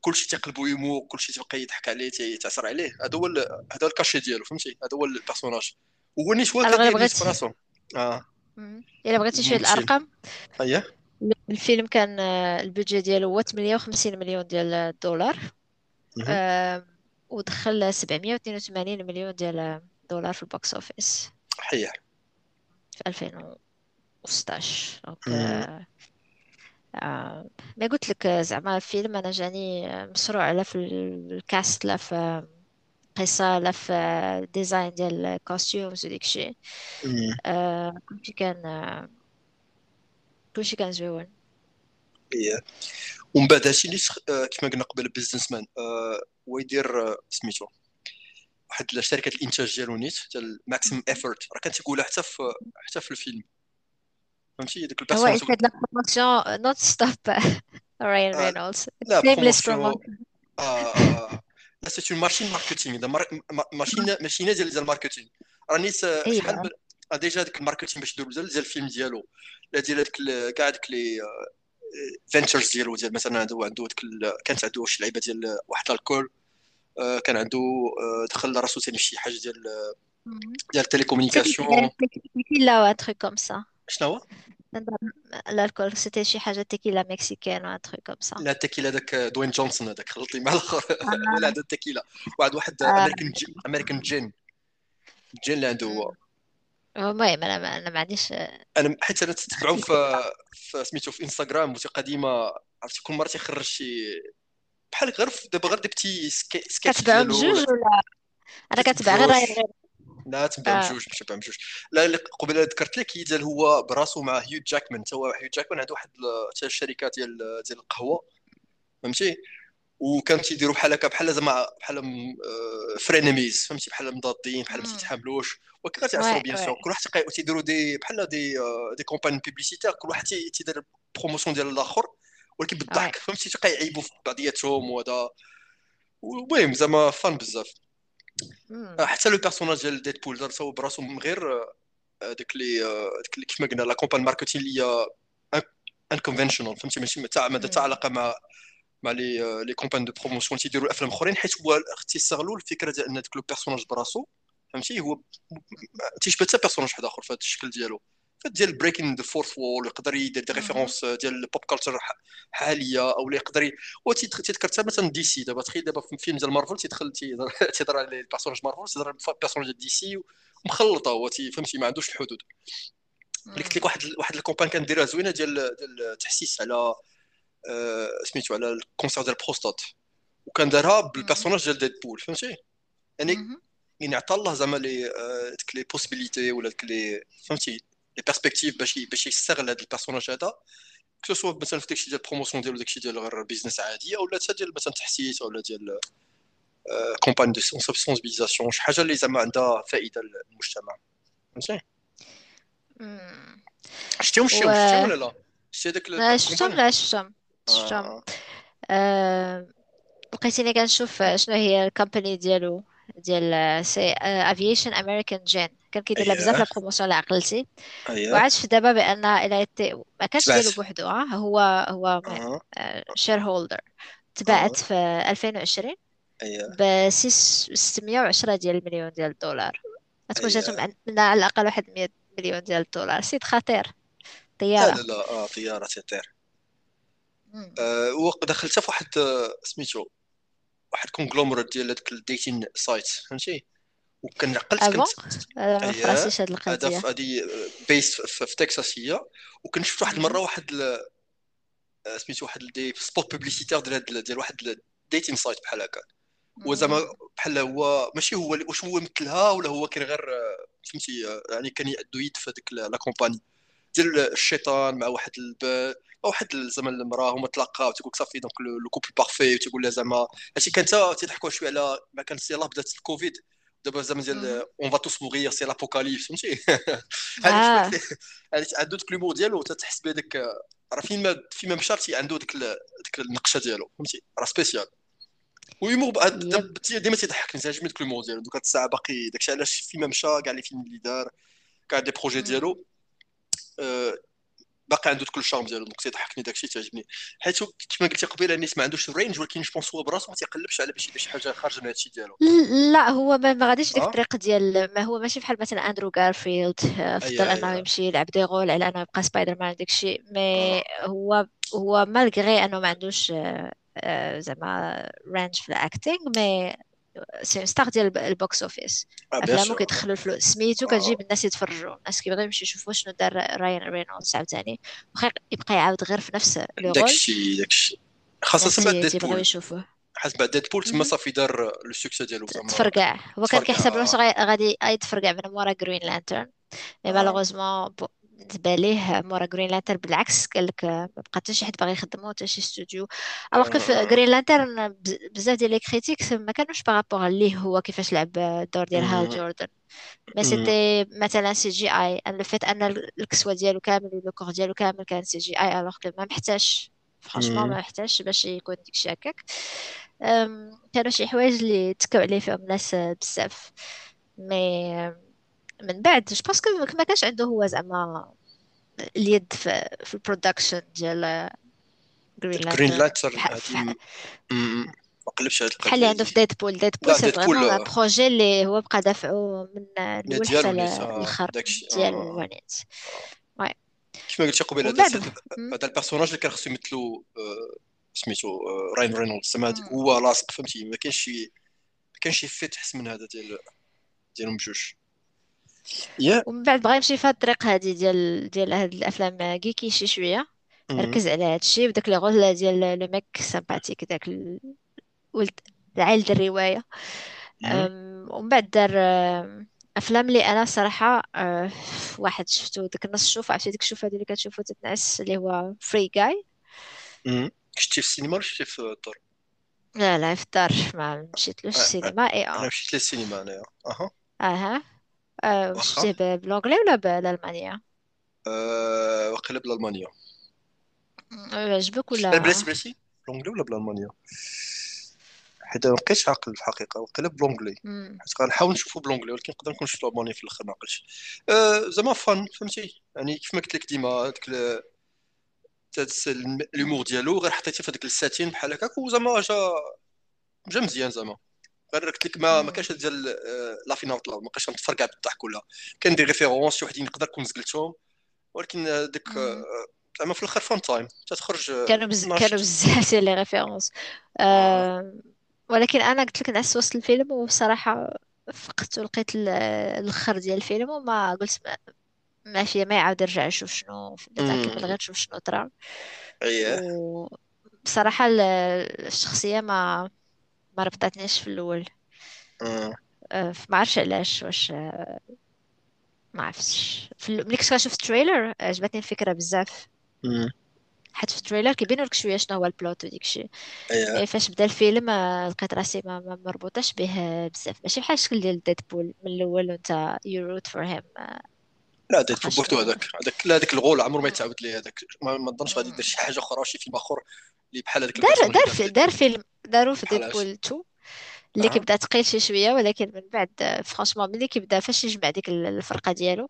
كلشي تيقلبو يمو كلشي تيبقى يضحك عليه تيعصر عليه هذا هو هذا الكاشي ديالو فهمتي هذا هو ال personnage هو الا كيدير براسو آه. الا بغيتي شوية الارقام اييه الفيلم كان ال budget ديالو هو 58 مليون ديال الدولار ودخل 782 مليون ديال دولار في ال box office. حيه في 2016 donc. آه، آه، ما قلت لك زعما الفيلم أنا جاني مشروع لا في ال cast لا في قصة لا في design ديال ال costumes وديك الشيء. آه، كلشي كان كلشي كان زوين. إيه. ومن بعد هادشي اللي سخ- آه، كيف ما قلنا قبل business man هو يدير سميتو. واحد شركة الإنتاج ديالو نيت ديال Maximum Effort راه كانت تقولها حتى في حتى في الفيلم. فهمتي؟ ديك هو ال personnage il fait de la promotion non-stop Ryan آه Reynolds. la shameless promotion آه آه لا c'est une machine marketing machine ديال ال marketing راني س- شحال أيوه من آه، déjà ديك ال marketing باش يديروا بزاف ديال الفيلم ديالو. لا ديال هذيك ال- كاع ديك les ventures ديالو. ديال مثلا عنده عنده كانت عنده شي لعيبة ديال واحد alcool آه، كان عنده آه، دخل راسو ثاني في شي حاجة ديال. ديال ال télécommunication ou un truc comme ça شنو هو؟ l'alcool c'était شي حاجة tequila mexicaine ou un truc comme ça لا التكيلا داك دوين جونسون هذاك. خلطي مع الآخر. ولا عنده التكيلا واحد واحد آه. American American gin. gin اللي عنده هو. المهم أنا ما أنا ما عنديش أنا حيت أنا تتبعو في في سميتو في إنستغرام موسيقى ديما عرفتي كل مرة تيخرج شي بحال غير دابا غير des petits sk- sketchs كتبعهم بجوج ولا أنا كتبع غير لا تنبع آه. بجوج مش تنبع بجوج. لا اللي قبيلة ذكرت لك هي ديال هو براسو مع هيو جاكمان. هو هيو جاكمان عنده واحد حتى الشركة ديال ديال القهوة. فهمتي؟ وكان تيديروا بحال هكا بحال زعما بحال frenemies فهمتي؟ بحال مضادين بحال ما. تيتحاملوش. ولكن غاتيعصروا Ouais, bien. sûr؟ كل واحد تيديروا des بحال des آه، des campagnes publicitaires كل واحد تي- تيدير promotion ديال الآخر. ولكن بالضحك فهمتي؟ تيبقى يعيبوا في بعضياتهم وهذا. المهم زعما fun بزاف. آه، حتى le personnage ديال ديدبول دار هو براسو من غير آه، les آه، اللي كيف ما قلنا la campagne marketing اللي هي unconventional فهمتي؟ ماشي تاع ما. علاقه مع مع les آه، les campagnes de promotion تيديروا أفلام أخرين حيت هو تيستغلوا الفكرة ديال أن ذاك le personnage براسو فهمتي؟ هو تيشبه حتى personnage واحد آخر في هذا الشكل ديالو. ديال breaking the fourth wall يقدر يدير des. références ديال ال pop culture حالية أو يقدر تيذكر حتى مثلا دي سي دابا تخيل دابا في فيلم ديال مارفل تيدخل تيهضر على ال personnage مارفل تيهضر على ال personnage ديال دي سي مخلطة هو تي- فهمتي؟ ما عندوش الحدود. اللي قلت لك واحد واحد ال campagne كنديرها زوينة ديال ديال التحسيس على آه، سميتو على ال cancer ديال البروستات وكان دارها بال personnage ديال ديدبول فهمتي؟ يعني. يعني عطى الله زعما les آه، ديك les possibilités ولا ديك les فهمتي؟ les perspectives باش باش يستغل هذا ال personnage هذا. que ce soit مثلا في داكشي ديال ال promotion ديالو داكشي ديال غير business عاديه ولا حتى ديال مثلا تحسيس ولا ديال campagne de sensibilisation شي حاجة اللي زعما عندها فائدة للمجتمع. فهمتي. شتيهم شتيهم ولا لا؟ شتي هذاك لا شفتهم ال campagnes لا شفتهم. شفتهم. آه أه... لقيتيني كنشوف شنو هي ال compagnie ديالو. ديال c'est Aviation American Gin كان كيدير لها بزاف la promotion على عقلتي. وعاد شفت دابا بأن إلى تي ما كانش ديالو بوحدو آه هو هو shareholder تباعت في 2020 اييه ب 610 ديال المليون ديال الدولار. غتكون جاتهم عندنا على الأقل واحد 100 مليون ديال الدولار. سيد خطير. لا لا طيارة. لا آه طيارة تطير. آه ودخلتها في واحد آه، سميتو واحد كونغلومرات ديال هذاك الديتين سايت فهمتي؟ وكان عقلت بون كنت أنا ما فراسيش هاد القضية هذه بيس في, تكساس هي وكنت شفت واحد المره. واحد آه، سميتو واحد دي سبوت بوبليسيتير ديال ديال واحد الديتين سايت بحال هكا. هو زعما. بحال هو ماشي هو واش هو مثلها ولا هو كان غير آه، فهمتي آه، يعني كان يعدو يد في هذيك لا كومباني ديال الشيطان مع واحد الب... واحد زعما المراه هما تلاقاو تيقول لك صافي donc le couple parfait وتيقول لها زعما هادشي كان تا تيضحكوا شوية على ما كانت يلاه بدات الكوفيد. دابا زعما ديال. on va tous mourir c'est l'apocalypse فهمتي؟ عنده ديك l'humour ديالو تتحس بهذاك راه فين ما فين ما مشى عنده ديك ديك النقشة ديالو فهمتي؟ راه spécial humour ديما تيضحكني تيعجبني ديك l'humour ديالو. دوك الساعة باقي داكشي علاش فين ما مشى كاع les films اللي دار كاع des projets. ديالو. آه، باقي عنده كل ال charme ديالو donc تيضحكني داكشي تعجبني. حيت كما قلتي قبيلة نيت ما عندوش ال range ولكن جو هو براسو ما تيقلبش على باش يدير شي حاجة خارجة من هادشي ديالو. لا هو ما ما غاديش ديك آه؟ الطريق ديال ما هو ماشي بحال مثلا اندرو غارفيلد آه، فضل أنه يمشي يلعب des rôles على أنه يبقى سبايدر مان داك الشيء mais هو هو malgré أنه ما عندوش آه، آه، زعما range في ال acting mais ستار ديال الب- ال box office. بيان افلامو كيدخلوا الفلوس سميتو كتجيب آه الناس يتفرجوا. الناس كيبغيو يمشيو يشوفوا شنو دار راين رينولدز عاوتاني. واخا يبقى يعاود غير في نفس le rôle. داكشي داكشي. الناس بعد Deadpool يشوفوه. حيت بعد Deadpool تما. صافي دار le succès ديالو تفرقع هو كان كيحسب راسو غادي يتفرقع من مورا Green Lantern mais malheureusement بالنسبة ليه مورا Green Lantern بالعكس قال لك ما بقى حتى شي حد باغي يخدمو حتى شي استوديو alors que في Green Lantern بز- بزاف ديال les critiques ما كانوش par rapport ليه هو كيفاش لعب الدور ديال هال جوردن mais c'était مثلا CGI. En le fait أن الكسوه ديالو كامل و le corps ديالو كامل كان CGI alors que ما محتاجش franchement. ما محتاجش باش يكون ديكشي هكاك. كانوا شي حوايج اللي تكاو عليه فيهم الناس بزاف. mais من بعد. جو باسكو ما كانش عنده هو زعما اليد في, في ال production ديال Green Green هادي م- أمم، ما قلبش هاد بحال اللي القضية عنده في Deadpool, Deadpool c'est vraiment un آه، projet اللي هو بقى دافعه من الأول حتى آه، الآخر آه. ديال آه. الونيت واي كيما قلتي قبيلة ومن هذا هذا ال personnage اللي كان خصو يمثلو آه، سميتو آه، راين رينولدز زعما هو لاصق فهمتي؟ ما كاينش شي ما كاينش شي fit احسن من هذا ديال ديالهم بجوج. Yeah. ومن بعد بغا يمشي في هاد الطريق هادي ديال ديال هاد الأفلام كيكي شي شوية. ركز على هادشي وداك les rôles ديال le mec sympathique داك ولد د الرواية. ومن بعد دار أفلام اللي أنا صراحة أه، واحد شفتو. داك النص شوف عرفتي ديك الشوفه اللي كتشوفو تتنعس اللي هو Free Guy. شتي في السينما ولا شتي في الدار؟ لا لا في الدار. ما مشيتلوش آه، آه، السينما. اي أنا آه. مشيت للسينما انايا أها. أها. أه، واخا شفتيه ب- بالانجلي ولا بالالمانيه أه واقيلا بالالمانيا أه، عجبك لا بلاتي ولا بلاتي بالونجلي ولا بالالمانيا حيت ما بقيتش عاقل في الحقيقة واقيلا بالونجلي مم. حيت غنحاول نشوفو بالونجلي ولكن نقدر نكون شفت بالالماني في الآخر ما عقلتش أه زعما fun فهمتي؟ يعني كيف ما قلت لك ديما هذاك ال- هاد الس- ال humour ديالو غير حطيتيه في هذاك ال setting بحال هكاك وزعما جا جا مزيان زعما. غير قلت لك ما ما. كانش ديال آه، laugh ين out ما بقاش نتفرقع بالضحك ولا كان des références شي وحدين نقدر نكون زقلتهم ولكن آه، ديك آه،. زعما في الآخر fun time تتخرج كانوا بز... كانوا بزاف ديال les références آه. ولكن أنا قلت لك نعس وسط الفيلم وبصراحة فقت ولقيت ال- الأخر ديال الفيلم وما قلت ما ما فيا ما يعاود يرجع يشوف شنو بدات كمل أمم. غير تشوف شنو طرا اييه وبصراحة ال- الشخصية ما ما ربطتنيش في الأول. آه. ما عرفش علاش واش آه، ما عرفتش في ملي كنت كنشوف ال trailer عجبتني الفكرة بزاف. حيت في ال trailer كيبينوا لك شوية شنو هو ال plot وديك الشيء إيه mais فاش بدا الفيلم آه، لقيت راسي ما ما مربوطاش به بزاف. ماشي بحال الشكل ديال Deadpool من الأول وأنت you root for him لا ديت شنو هذاك. هذاك لا هذاك ال rôle عمره ما. يتعاود ليه هذاك. ما نظنش غادي يدير. شي حاجة أخرى شي فيلم آخر اللي بحال هذاك دار دار في دار فيلم. داروا في Deadpool اش 2 اللي كيبدا ثقيل شي شوية ولكن من بعد franchement ملي كيبدا فاش يجمع ديك الفرقة ديالو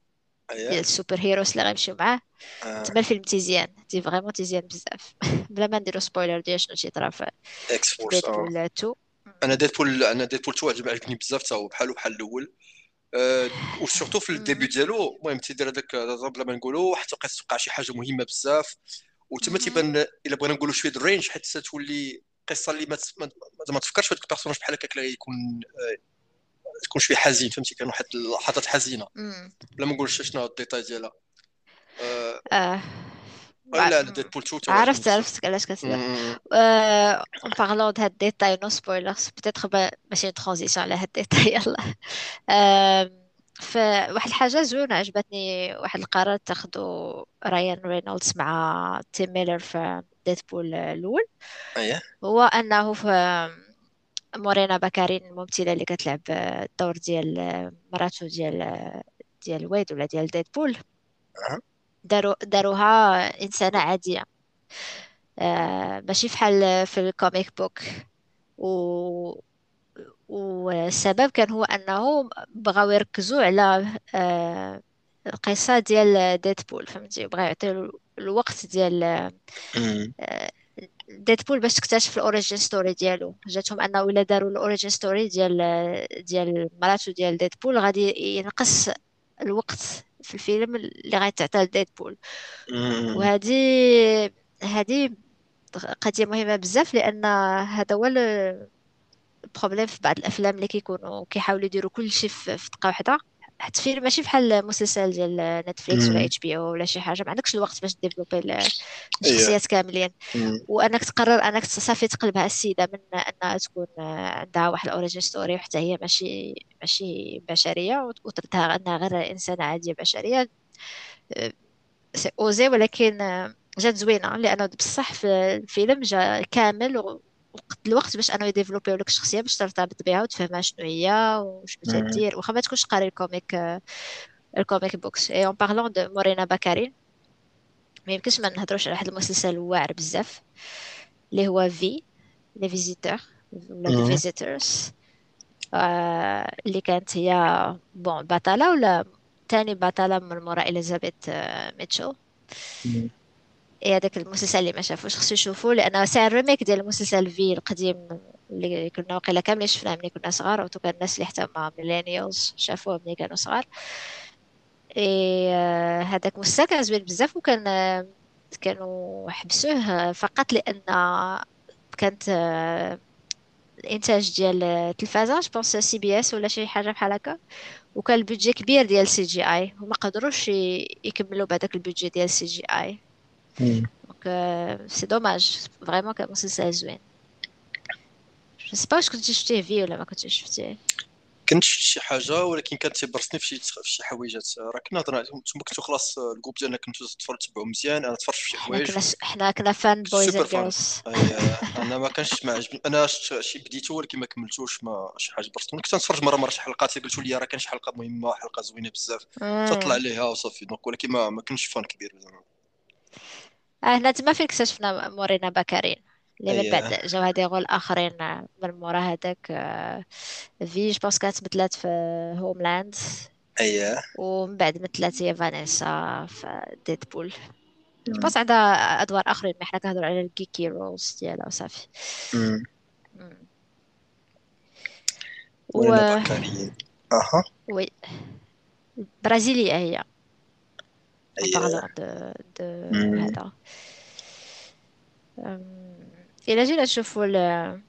إيه ديال ال super heroes اللي غيمشيو معاه. تما الفيلم تيزيان. تي vraiment تيزيان بزاف. بلا ما نديرو spoiler ديال شنو تيطرا في X-Force أه. Deadpool 2 أنا Deadpool أنا Deadpool 2 عجب عجبني بزاف تا هو بحالو بحال الأول. و surtout في ال début. ديالو المهم تيدير هذاك بلا ما نقولوا حتى بقى توقع شي حاجة مهمة بزاف وتما مهم. تيبان إلا بغينا نقولوا شوية ال range حيت تولي قصة اللي ما تفكرش في هذاك ال personnage بحال هكاك اللي يكون آه، تكون شوية حزين فهمتي كان واحد اللحظات حزينة. بلا ما نقولش شنو les détails ديالها أه آه. لا. Deadpool 2 تو عجبني عرفت عرفت علاش en parlant de هاد non spoilers. Peut-être با- ماشي transition على هاد les détails يلا. فواحد الحاجة زوينة عجبتني واحد القرار اتخذه رايان رينولدز مع تيم ميلر في Deadpool الأول. أيه. هو أنه في مورينا باكارين الممثلة اللي كتلعب الدور ديال مراتو ديال ديال ويد ولا ديال Deadpool أها. داروا داروها إنسانة عادية آه، ماشي بحال في ال comic book و... والسبب كان هو أنه بغاو يركزوا على آه، القصة ديال Deadpool فهمتي بغاو يعطيو الوقت ديال مم. آه، Deadpool باش تكتشف ال origin story ديالو جاتهم أنه إلا داروا ال origin story ديال ديال مراتو ديال Deadpool غادي ينقص الوقت في الفيلم اللي غيتعطى ل Deadpool. وهذه هذه قضية مهمة بزاف لأن هذا هو ال- ال problème في بعض الأفلام اللي كيكونوا كيحاولوا يديروا كل شيء في في دقة حتى فيلم ماشي بحال مسلسل ديال Netflix ولا. HBO ولا شي حاجة ما عندكش الوقت باش développer ال- الشخصيات كاملين. وانك تقرر انك صافي تقلبها السيدة من أنها تكون عندها واحد ال origin story وحتى هي ماشي ماشي بشرية وت- وتردها أنها غير إنسانة عادية بشرية آه، سي أوزي ولكن جات زوينة لأنه بصح في الفيلم جا كامل وقت الوقت باش انه يديفلوبيو لك الشخصيه باش ترتبط بها وتفهمها شنو هي وشنو. تدير واخا ما تكونش قاري ال comic آه، ال comic books et en parlant de مورينا باكارين ما يمكنش ما نهضروش على واحد المسلسل واعر بزاف اللي هو في les visiteurs ولا. Visitors اللي كانت هي bon بطلة ولا تاني بطلة من مورا إليزابيث آه،. إيه هذاك المسلسل اللي ما شافوش خصو يشوفوه لأنه ساعة ال remake ديال المسلسل في القديم اللي كنا وقيلا كاملين شفناه ملي كنا صغار كان الناس اللي حتى ما millennials شافوه ملي كانوا صغار. إيه آه، هذاك مسلسل كان زوين بزاف وكان آه، كانوا حبسوه فقط لأن كانت آه، الإنتاج ديال التلفازه je pense CBS ولا شي حاجة بحال هكا. وكان ال budget كبير ديال CGI وما قدروش يكملوا بهذاك ال budget ديال CGI. مم. donc c'est dommage vraiment كان مسلسل زوين je sais pas واش كنتي شفتيه في ولا ما كنتيش شفتيه كنت شفت شي حاجة ولكن كانت تيبرسني في شي حويجات. راه كنا هضرنا نتوما كنتوا خلاص ال groupe ديالنا كنتوا تتفرجوا تتبعوا مزيان أنا تفرجت في شي حوايج. حنا كنا fan boys girls أنا ما كانش ما عجبني. أنا شي بديتو ولكن ما كملتوش ما شي حاجة برسوني كنت نتفرج مرة مرة شي حلقات. قلتوا لي راه كان شي حلقة مهمة حلقة زوينة بزاف. تطلع عليها وصافي. donc ولكن ما ما كنتش fan كبير. زعما آه هنا تما فين اكتشفنا مورينا باكارين اللي من بعد جاو ها des rôles آخرين آه، من مورا هذاك آه، في je pense كانت مثلات في هوملاند اي ومن بعد مثلات هي فانيسا في ديدبول مم. بس عندها أدوار آخرين ما حنا كنهضروا على ال geeky roles ديالها وصافي. و أها. oui. برازيلية هي. De, de مم. هذا. إلا جينا نشوفوا ال-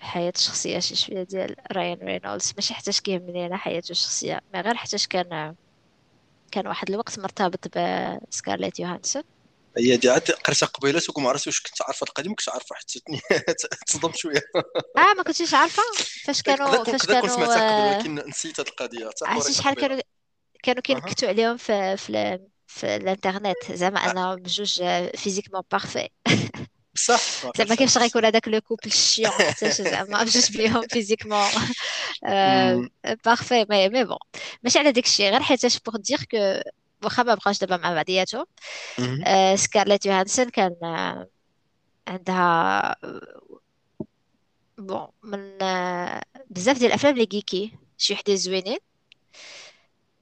حياة الشخصية شي شوية ديال رايان رينولدز. ماشي حيتاش كيهمني أنا حياته الشخصية ما غير حيتاش كان كان واحد الوقت مرتبط بسكارليت يوهانسون. هي دي عاد قريتها قبيلة وما عرفتش واش كنت عارفة القديم كنت عارفة حتى تصدمت شوية. آه ما كنتيش عارفة. فاش كانوا فاش كذا كنت كانوا سمعتها قبل آه، ولكن نسيت هذه القضية. عرفتي قريتها شحال كانوا كانوا كينكتوا عليهم في في في الانترنت. زعما انهم بجوج physiquement parfaits ما زعما كيفاش غيكون هذاك le couple الشيون حتى زعما بجوج بيهم physiquement. parfaits mais mais bon ماشي على داك الشيء غير حيتاش pour dire que واخا ما بقاش دابا مع بعضياتهم. آه، سكارليت يوهانسون كان آه، عندها bon من آه، بزاف ديال الأفلام اللي geeky شي وحدين زوينين.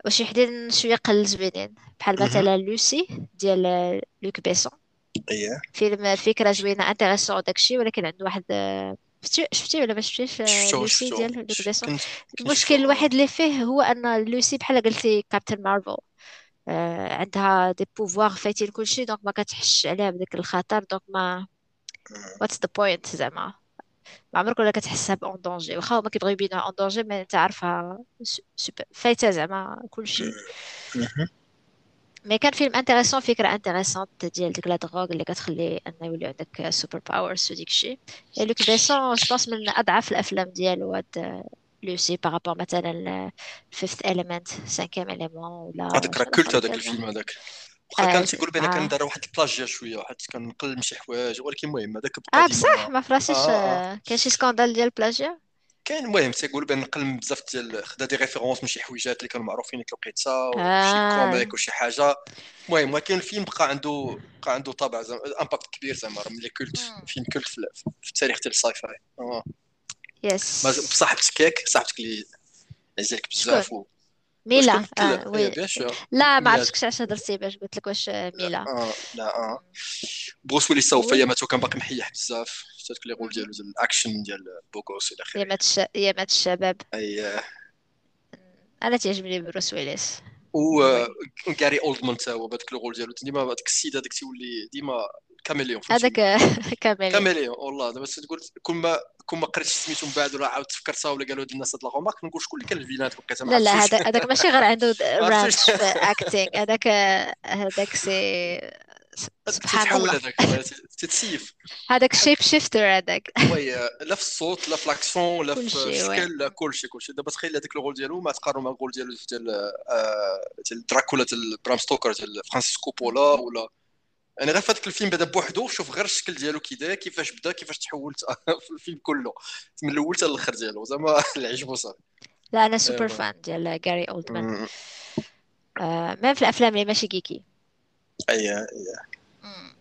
وشي وحدين شوية قل زوينين بحال مثلا لوسي ديال لوك بيسون. اييه فيلم فكرة زوينة intéressant داكشي ولكن عنده واحد شفتي شفتي ولا ما شفتيش؟ آه، لوسي ديال لوك بيسون. المشكل الوحيد اللي فيه هو أن لوسي بحال قلتي كابتن مارفل آه، عندها des pouvoirs فايتين كلشي donc ما كتحسش عليها بداك الخطر donc ما what's the point زعما؟ ما عمرك ولا كتحسها ب en danger واخا هما كيبغيو يبينوها en danger mais أنت عارفها س- سوبر فايتة زعما كلشي. mais كان فيلم intéressant فكرة intéressante ديال ديك la drogue اللي كتخلي ان يولي عندك super powers وديك الشيء اي لوك بيسون je pense من أضعف الأفلام ديالو هاد لوسي par rapport مثلا Fifth Element Cinquième Élément ولا هذاك راه culte هذاك الفيلم هذاك. واخا تيقول بان كان آه. دار واحد ال plagiat شوية واحد كنقل شي حوايج ولكن المهم هذاك بقى آه بصح ما فراسيش آه آه، كاين شي scandale ديال plagiat كاين المهم تيقول بأن نقل بزاف ديال خدا des références من شي حويجات اللي كانوا معروفين ديك الوقيته وشي comic وشي حاجة. المهم ولكن الفيلم بقى عنده بقى عنده طابع زعما impact كبير زعما راه ملي culte. فيلم كولت في, التاريخ ديال الساي فاي يس بصاحبتك ياك صاحبتك اللي عزيزك بزاف ميلا آه إيه وي. بيان سور لا ما عرفتش علاش هضرتي باش قلت لك واش آه، لا ميلا آه لا آه. بروس ويليس سوف وي اياماتو كان باقي محيح بزاف. داك لي رول مهم. ديالو ديال الاكشن ديال بوغوس إلى يا اخره مات الش... يا مات الشباب أي مم. أنا تعجبني بروس ويليس. و غاري اولدمان تا هو بهذاك الرول ديالو. ديما هذاك السيد هذاك تيولي ديما كاميليون هذاك كاميليون كاميليون والله. دابا تقول كل ما كل ما قريت سميتو من بعد ولا عاود تفكرتها ولا قالوا هاد الناس هاد لاغومارك نقول شكون اللي كان الفينات ما لا لا عرفتوش هذا هذاك ماشي غير عنده رانش اكتينغ هذاك هذاك سي سبحان الله. هذاك تتسيف. هذاك بحال شيب شيفتر هذاك. وي لا في الصوت لا في لاكسون لا في الشكل لا كلشي كلشي دابا تخيل هذاك الرول ديالو ما تقارنو مع الرول ديالو ديال آه، ديال دراكولا ديال برام ستوكر ديال فرانسيس كوبولا مهم. ولا أنا غير في هذاك الفيلم بدأ بوحدو شوف غير الشكل ديالو كي داير كيفاش بدأ كيفاش تحولت في الفيلم كله. من الأول حتى الآخر ديالو زعما اللي عجبو صافي لا أنا super fan ديال جاري اولدمان. آه même في الأفلام اللي ماشي geeky. اي اي مم.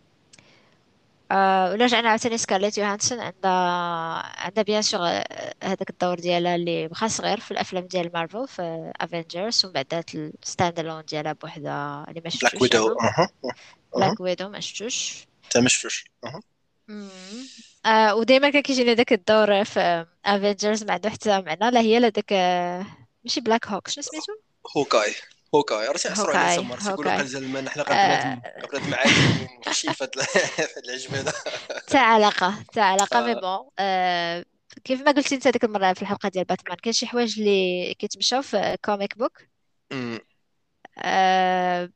آه ولا رجعنا عاوتاني سكارليت يوهانسون عندها عندها bien sûr هذاك الدور ديالها اللي بقى صغير في الأفلام ديال مارفل في افنجرز ومن بعد ال stand alone ديالها بوحدها اللي ما Black شفتوش Widow أها. أها. بلاك Widow ما شفتوش. انت ما شفتوش. آه وديما كان كيجيني داك الدور في Avengers ما عنده حتى معنى لا هي لا داك آه، ماشي Black Hawk شنو سميتو؟ Hawkeye Hawkeye تما راه تيقولوا Hawkeye قال زعما حنا غير بنادم عادي وحشين في العجب هذا تاع علاقة تاع علاقة mais آه. bon آه كيف ما قلتي انت ديك المرة في الحلقة ديال باتمان كاين شي حوايج اللي كيتمشاو في comic book. آه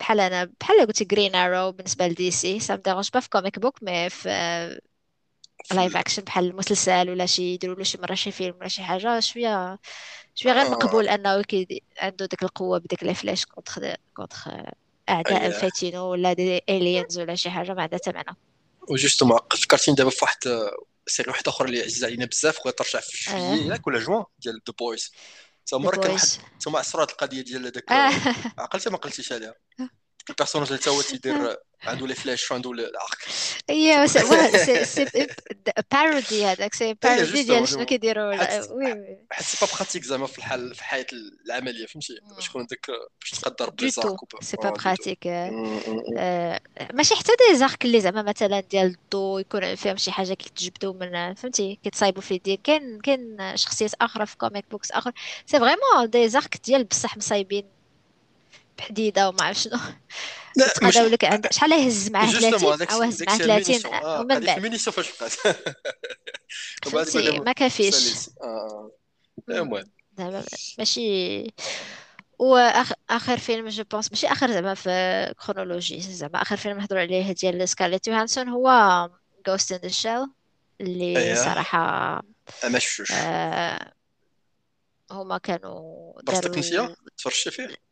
بحال أنا بحال قلتي Green Arrow بالنسبة لدي c'est ça me dérange pas في comic book mais في live. action بحال المسلسل ولا شي يديروا له شي مرة شي فيلم ولا شي حاجة شوية شوية غير آه. مقبول أنه كي عنده ديك القوة بديك les flèches contre contre أعداء اي فايتينو ولا des aliens ولا شي حاجة ما عندها حتى معنى و justement فكرتيني دابا في واحد série واحدة أخرى اللي عزيزه علينا بزاف وغادي ترجع في آه. جويي ياك ولا جوان ديال The Boys تما راه كان تما عصروا هاد القضية ديال هذاك عقلتي ما قلتيش عليها. ال personnage اللي هو تيدير عنده les flèches وعنده العرق ايوا c'est parodie هذاك c'est parodie ديال شنو كيديروا وي c'est pas pratique زعما في الحال في الحياة العملية فهمتي دابا شكون عندك باش تقدر ب les arcs c'est pas pratique. ماشي حتى des arcs اللي زعما مثلا ديال الضو يكون فيهم شي حاجة كيتجبدوا من فهمتي كيتصايبوا في اليدين كاين كاين شخصيات أخرى في comic books اخر سي فريمون دي زارك ديال بصح مصايبين بحديدة وما عرف شنو. مش لك عند شحال هز معاه جوستومون 30 داك أو هز داك معاه الشيء 30 المينيسيون آه ومن بعد. بقات وبعد يقول فهمتي لهم ما كافيش. آه مم. المهم. زعما ماشي. واخر فيلم جو بونس ماشي آخر زعما في كرونولوجي زعما آخر فيلم نهضروا عليه ديال سكارليت يوهانسون هو in the Shell اللي ما شفتوش. آه هما كانوا داروا تفرجت فيه؟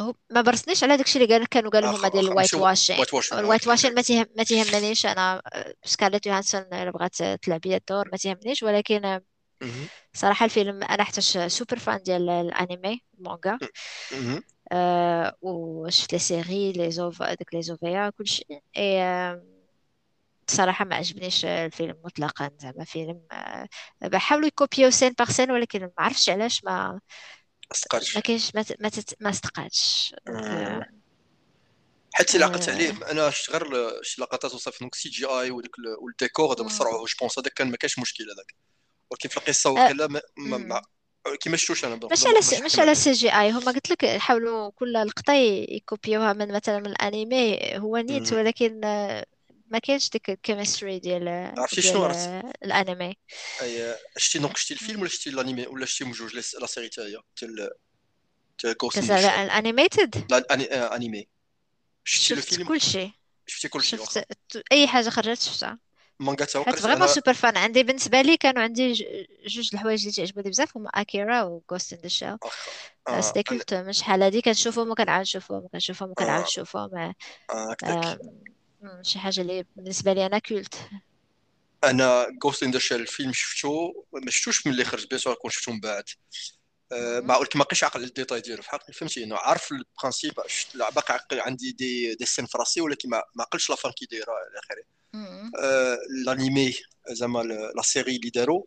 هو ما برسنيش على داكشي اللي قال كانوا قالوا هما ديال ال white washing white washing ال white washing ما تيهم ما تيهمنيش أنا سكارليت يوهانسون إلا بغات تلعب بيا الدور ما تيهمنيش ولكن. صراحة الفيلم أنا حتى super fan ديال الانمي المانجا مهم. آه وشفت les séries les OV داك les OVA كلشي. آه، بصراحة ما عجبنيش الفيلم مطلقا. زعما فيلم آه، بحاولوا يكوبيو scène par scène ولكن ما عرفتش علاش ما ما صدقاتش كاينش ما ما, تت- ما donc أه. آه، حتى اللي عليه آه، أنا شفت غير شي لقطات وصافي. donc CGI والديكور هذا. بصراحه je pense هذاك كان ما كانش مشكل هذاك. ولكن في القصة آه، وقيلا ما ما ما. كيما شفتوش أنا. donc مش ما على مش نحكم على عليه سي جي آي. هما قلت لك حاولوا كل لقطة ي- يكوبيوها من مثلا من الانمي هو نيت. ولكن آه، ما كاينش ديك ال chemistry ديال عرفتي شنو عرفت. آه، الانمي. أي شتي donc شتي الفيلم. ولا شتي الانمي ولا شتي بجوج لا لا série تاع تاع in Ghost the Shell ال animated؟ لا الأني- آه، انمي شفتي لو شفت فيلم؟ كل شيء شفتي كل شيء شفت أي حاجة خرجت شفتها. مانجا تا وقريت فريمون سوبر فان. عندي بالنسبة لي كانوا عندي جوج الحوايج اللي تعجبوني بزاف هما Akira و Ghost in the آه c'était culte من شحال هادي كنشوفهم وكنعاود نشوفهم وكنشوفهم وكنعاود آه. نشوفهم. شي حاجة اللي بالنسبة لي أنا culte. أنا Ghost in the Shell الفيلم شفتو ما شفتوش من اللي خرج bien sûr كون شفتو من بعد. آه ما ولكن ما بقيتش عاقل الديتاي ديالو. فحق فهمتي انه عارف ال principe باقي عاقل عندي des des scènes في راسي ولكن ما ما عقلتش la fin كي دايره إلى آخره. الانيمي زعما ال- la série اللي داروا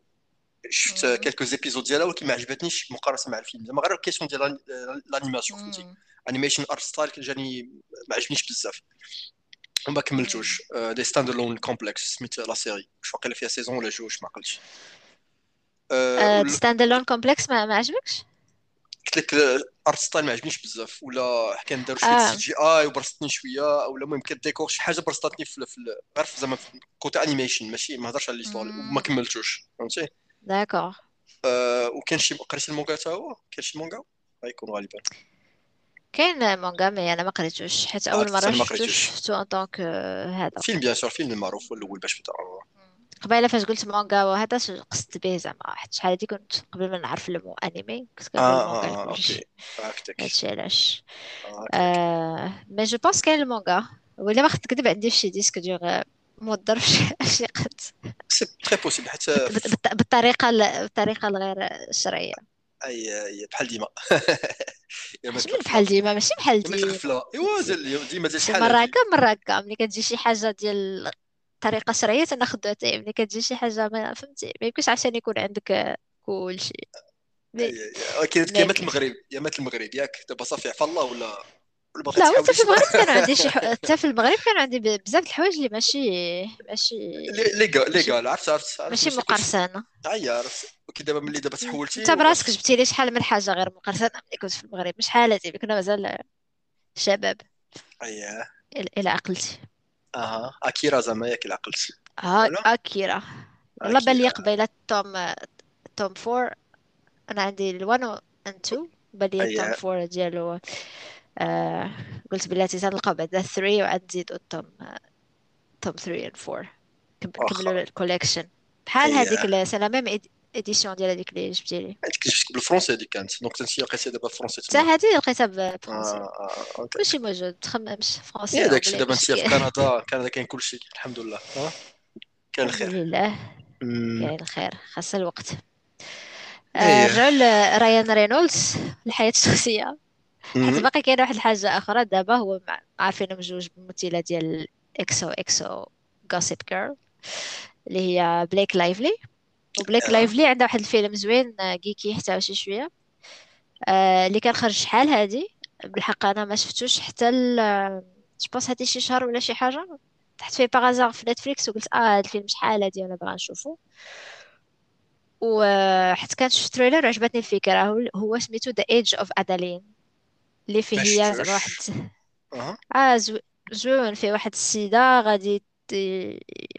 شفت. quelques épisodes ديالها ولكن ما عجبتنيش مقارنة مع الفيلم. زعما غير question ديال ال animation فهمتي. animation art style جاني ما عجبنيش بزاف. وما. كملتوش. آه، دي Stand Alone Complex سميت la série واش واقيلا فيها saison ولا جوج ما عقلتش آه، ستاند الون كومبلكس ما عجبكش قلت لك ال art style ما عجبنيش بزاف. ولا كان داروا شوية C آه GI وبرستني شوية. ولا المهم كان الديكور شي حاجة برستاتني في غير زعما في côté animation ماشي ما هضرش على l'histoire وما. كملتوش. فهمتي؟ d'accord آه، وكان شي قريتي المونغا تا هو؟ كان شي مونغا غيكون غالبا. كاين مانجا mais أنا ما قريتوش حيت آه، أول كنت مرة ما شفتو قريتوش. شفتو en tant que هذا. فيلم bien sûr فيلم معروف هو الأول باش بدا قبيلة فاش قلت مانجا وهذا ش- قصدت به زعما حيت شحال هادي كنت قبل ما نعرف الانمي كنت آه كنقول آه آه، لكلشي OK. هادشي علاش. آه، آه mais je pense كاين المانجا ولا ما خدت كذب عندي فشي disque dur مودر فشي قد c'est très possible حتى بالطريقة ال- بالطريقة الغير الشرعيه أي أي بحال ديما. تغفلها بحال ديما ماشي بحال ديما. تغفلها إيوا ديما شحال مرة هكا مرة هكا. ملي كتجي شي حاجة ديال طريقة شرعية تناخذها حتى ملي كتجي شي حاجة ما فهمتي ما يمكنش عشان يكون عندك كلشي. ولكن ما كيامات المغرب. يامات المغرب ياك. دابا صافي عفا الله ولا؟ لا حتى في المغرب كانوا عندي شي. حتى في المغرب كانوا عندي بزاف د الحوايج اللي ماشي ماشي légal légal عرفت عرفت ماشي مقرصنة. اي عرفت. ولكن دابا ملي دابا تحولتي أنت براسك جبتي لي شحال من حاجة غير مقرصنة ملي كنت في المغرب؟ شحال هادي كنا مازال شباب. اي إلى عقلتي. أها. Akira زعما ياك اللي عقلت ها ولا Akira والله بان لي قبيلة tome tome four. أنا عندي ال one و 2 بان لي tome four ديالو. آه قلت بلاتي تنلقاو بعدا 3 وعاد نزيدو tome tome 3 and 4 كم- واخا كملوا ال collection بحال اي هذيك ال- c'est la même édition ديال هذيك اللي جبتي لي. انت كتجبت بالفرونسي هذيك كانت. donc انت لقيتيها دابا بالفرونسي حتى هذه لقيتها okay. كلشي موجود تخممش يا فرونسي داكشي anglais دابا انت في كندا. كندا كاين كلشي الحمد لله. كان الحمد الخير. لله. أمم، كاين الخير. خاص الوقت. نرجعوا لرايان رينولدز الحياة الشخصية حيت باقي كاين واحد الحاجة أخرى دابا هو عارفين مجوج بالممثلة ديال XOXO Gossip Girl اللي هي بليك لايفلي وبليك لايفلي عندها واحد الفيلم زوين آه، geeky حتى شي شوية. آه، اللي كان خرج شحال هادي؟ بالحق أنا ما شفتوش حتى je pense هادي شي شهر ولا شي حاجة. تحت فيه par hasard في Netflix وقلت آه هاد الفيلم شحال هادي وأنا باغا نشوفو. وحتى كانت شفت trailer عجبتني الفكرة. هو, هو سميتو The Age of Adaline اللي فيه هي زعما واحد. آه زو- زوين فيه واحد السيدة غادي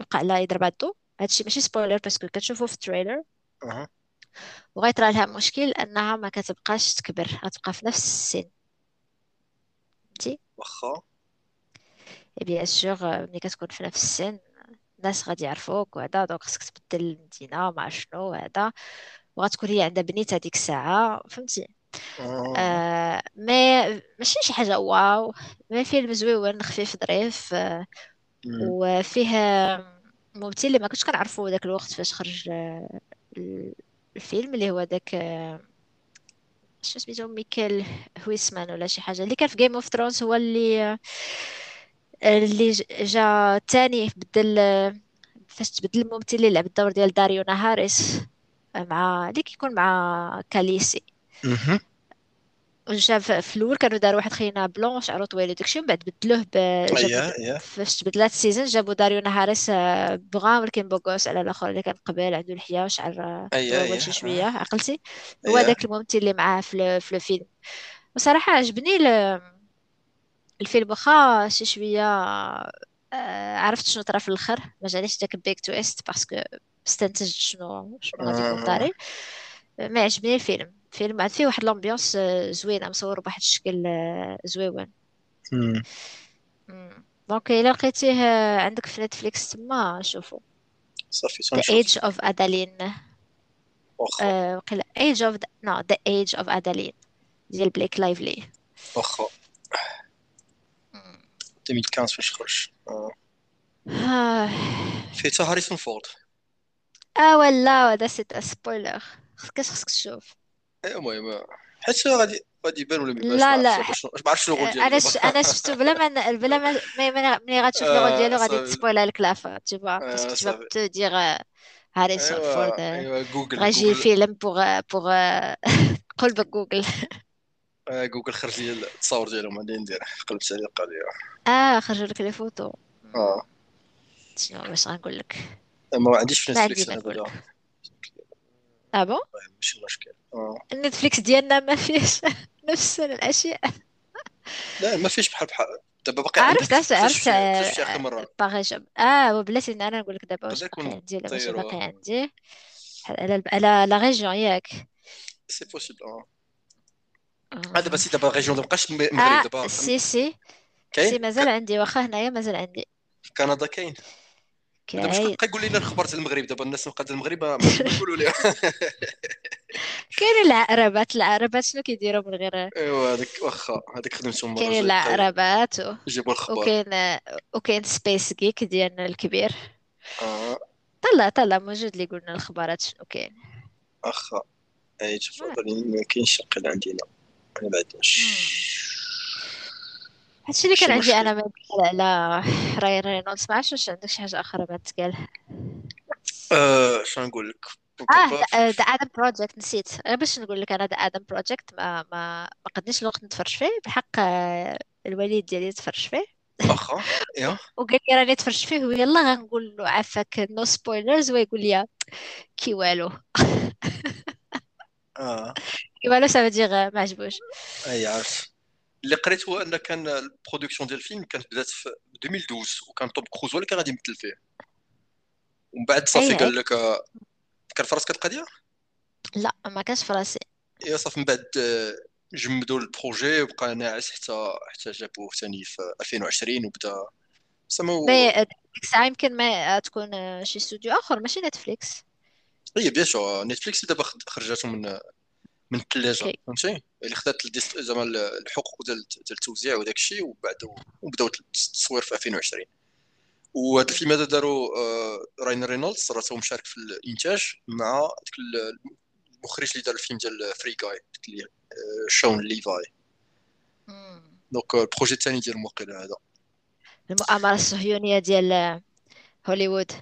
يوقع لها يضربها الضو. هادشي ماشي spoiler parce que كتشوفو في ال trailer. وغيطرى لها مشكل أنها ما كتبقاش تكبر غتبقى في نفس السن. فهمتي؟ واخا. bien sûr ملي كتكون في نفس السن الناس غادي يعرفوك وهذا donc خصك تبدل المدينة مع شنو هذا وغتكون هي عندها بنيت هذيك الساعة. فهمتي؟ آه. آه ما ماشي شي حاجة wow ما فيلم زويون خفيف ظريف آه. وفيه ممثل اللي ما كنتش كنعرفو ذاك الوقت فاش خرج آه، الفيلم اللي هو ذاك آه، شنو سميتو ميكيل هويسمان ولا شي حاجة اللي كان في Game of Thrones هو اللي اللي جا تاني بدل فاش تبدل الممثل اللي لعب الدور ديال داريو نهاريس مع اللي كيكون مع كاليسي جا ف- في الأول كانوا داروا واحد خينا blond شعره طويل وداكشي ومن بعد بدلوه ب... فاش تبدلات ال saison جابوا داريو نهاريس آه، بغا ولكن beau gosse على الأخر اللي كان قبل عنده لحيه وشعر طويل شي. شوية عقلتي؟ هو داك الممثل اللي معاه في ال- في الفيلم وصراحة عجبني ال- الفيلم. واخا شي شوية آه، عرفت شنو طرا في الآخر؟ ما جانيش داك ال big twist parce que استنتجت شنو شنو غادي يكون آه. طاري. ما عجبني الفيلم. الفيلم عاد فيه واحد l'ambiance آه، زوينه مصور بواحد الشكل آه، زويون. donc إلا لقيتيه عندك في Netflix تما شوفو. صافي The تنشوف Age of Adeline. واخا. وقيلا Age of no The Age of Adeline. ديال بليك لايفلي واخا. مم. 2015 فاش خرج؟ آه. فيه تا هاريسون فورد. آه ولا هذا c'est spoiler. خصك خصك تشوف. المهم حيت غادي غادي يبان ولا ما يبانش؟ لا لا. ما عرفتش ال rôle آه، ديالو. أنا ش... أنا شفتو بلا ما بلا ما ملي غاتشوف le rôle ديالو آه غادي تسبويلا لك l'affaire parce que آه Harrison Ford أيوا euh, أيوا جوجل غيجي جوجل فيلم بوغ بوغ قلبك جوجل آه جوجل خرج لي التصاور ديالهم غادي ندير قلبت عليه. لي آه خرجوا لك les photos آه. شنو باش غنقول لك؟ ما عنديش في Netflix آه bon ماشي مشكل. آه Netflix ديالنا ما فيهش نفس الأشياء. لا ما فيش بحال بحال. دابا باقي عرفت عرفت عرفت مرة. باغي آه وبلاتي ان أنا نقول لك دابا واش باقي عندي ولا ماشي باقي عندي. على على la région ياك. c'est possible آه. آه. آه، دابا c'est دابا ال région ما بقاش المغرب دابا. si si. si مازال عندي واخا هنايا مازال عندي. كندا كاين. دابا شكون كاين بقى يقول لنا الخبر ديال المغرب دابا الناس بقات المغرب ما يقولوا لي. كاينين العقربات العقربات شنو كيديروا من غير؟ أيوا هذيك واخا هذيك خدمتهم بقى العقربات و... يجيبوا الخبر وكاين وكاين Space Geek ديالنا الكبير. آه. طلع طلع موجود اللي قلنا الخبارات شنو كاين. أخا أي آه. تفضل ما كاينش شقل عندنا. ما بعدناش. هادشي اللي كان عندي مشكل. أنا ما على راين رينولدز ما عرفتش واش عندك شي حاجة أخرى ما تقال. آه شنو نقول لك؟ آه The Adam Project نسيت. غير باش نقول لك أنا The Adam Project ما ما ما قدنيش الوقت نتفرج فيه. بحق آه، الوليد ديالي تفرج فيه. أخا يا. وقال لي راني تفرج فيه ويلا غنقول له عافاك no spoilers ويقول لي كي والو. آه. كي والو ça va دير ما عجبوش. أي عارف اللي قريت هو أن كان ال production ديال الفيلم كانت بدات في 2012 وكان توم كروز هو اللي كان غادي يمثل فيه. ومن بعد صافي اي اي قال لك آه، كان في راسك القضية لا ما كانش في راسي يا صافي من بعد آه، جمدوا ال projet وبقى ناعس حتى حتى جابوه ثاني في 2020 وبدا سمو مي ديك الساعة يمكن ما تكون آه، شي استوديو آخر ماشي Netflix هي bien sûr Netflix دابا خرجاتهم من من الثلاجة فهمتي؟ اللي خدات زعما الحقوق ديال التوزيع وداك الشيء وبعد وبداو التصوير في 2020 وهذا الفيلم هذا داروا آه، Ryan Reynolds راه هو مشارك في الإنتاج مع ال- المخرج اللي دار الفيلم ديال Free Guy داك اللي Shawn Levy. donc ال projet الثاني ديال واقيلا هذا. المؤامرة الصهيونية ديال آه، هوليوود.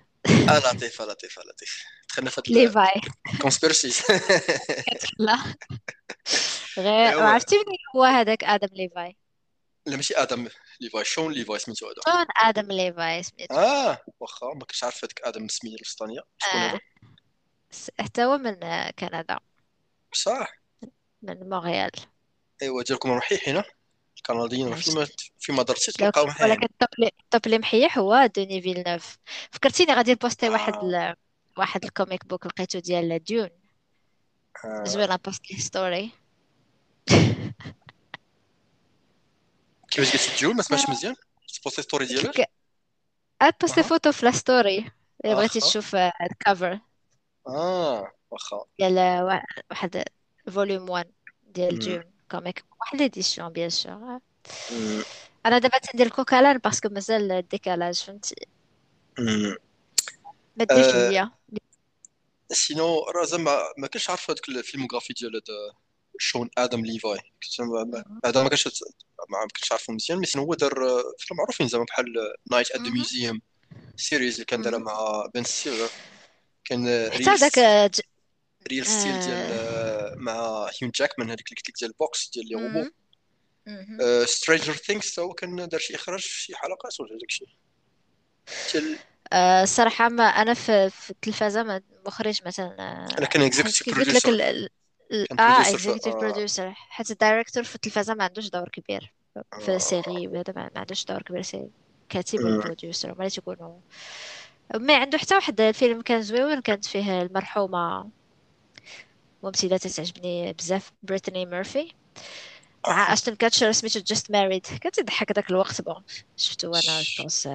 آه لطيفه لطيفه لطيف دخلنا في Levy ال conspiracy لا غير عرفتي منين هو هذاك آدم ليفاي لا ماشي آدم ليفاي شون ليفاي سميتو هذا شلون آدم ليفاي سميتو آه واخا ما كنتش عارف هذاك آدم سميه الوسطانيه شكون هذا حتى هو من كندا صح من مونريال ايوا ديالكم محيح هنا الكنديين ماشي فيما فيما درتي لو تلقاو ك- محيحين ولكن الطوب اللي محيح هو دوني فيلنوف فكرتيني غادي نبوستي واحد آه. ال... واحد الكوميك بوك لقيتو ديال ديون. آه. زوينة باسكو ستوري كيفاش قلتي جون ما سمعتش مزيان؟ سبوتي ستوري ديالك؟ بوستي. فوتو في لا ستوري الا بغيتي تشوف آه، الكفر آه واخا. ديال آه، وا- واحد فوليوم 1 ديال مم. كوميك واحد ليديسيون بيان سور. أنا دابا تندير الكوكالان باسكو مازال الديكالاج فهمتي. ما ديش ليا سينو راه زعما ما كنتش عارف هذاك الفيلموغرافي ديال هذا شون آدم ليفاي هذا ما كنتش ما كنتش عارفه مزيان مي هو دار فيلم معروفين زعما بحال نايت ات ذا. ميوزيوم سيريز اللي كان دارها. مع بن ستيلر كان ريل ستيل ديال مع هيون جاكمان هذيك اللي قلت لك ديال البوكس ديال لي روبو. سترينجر ثينكس هو كان دار شي إخراج في شي حلقات ولا داك الشيء آه، الصراحة ما أنا في في التلفازة ما مخرج مثلا أنا آه، كان حيت executive قلت لك producer ال... ال... كان آه producer في executive آه، producer حيت ال director في التلفازة ما عندوش دور كبير في آه، ال série هذا ما عندوش دور كبير سي كاتب مم. وال producer هما اللي تيكونوا ما عنده حتى واحد الفيلم كان زويون كانت فيه المرحومة ممثلة تعجبني بزاف Brittany Murphy. مع Ashton Kutcher سميتو Just Married كانت تضحك داك الوقت bon. شفتو أنا جوبونس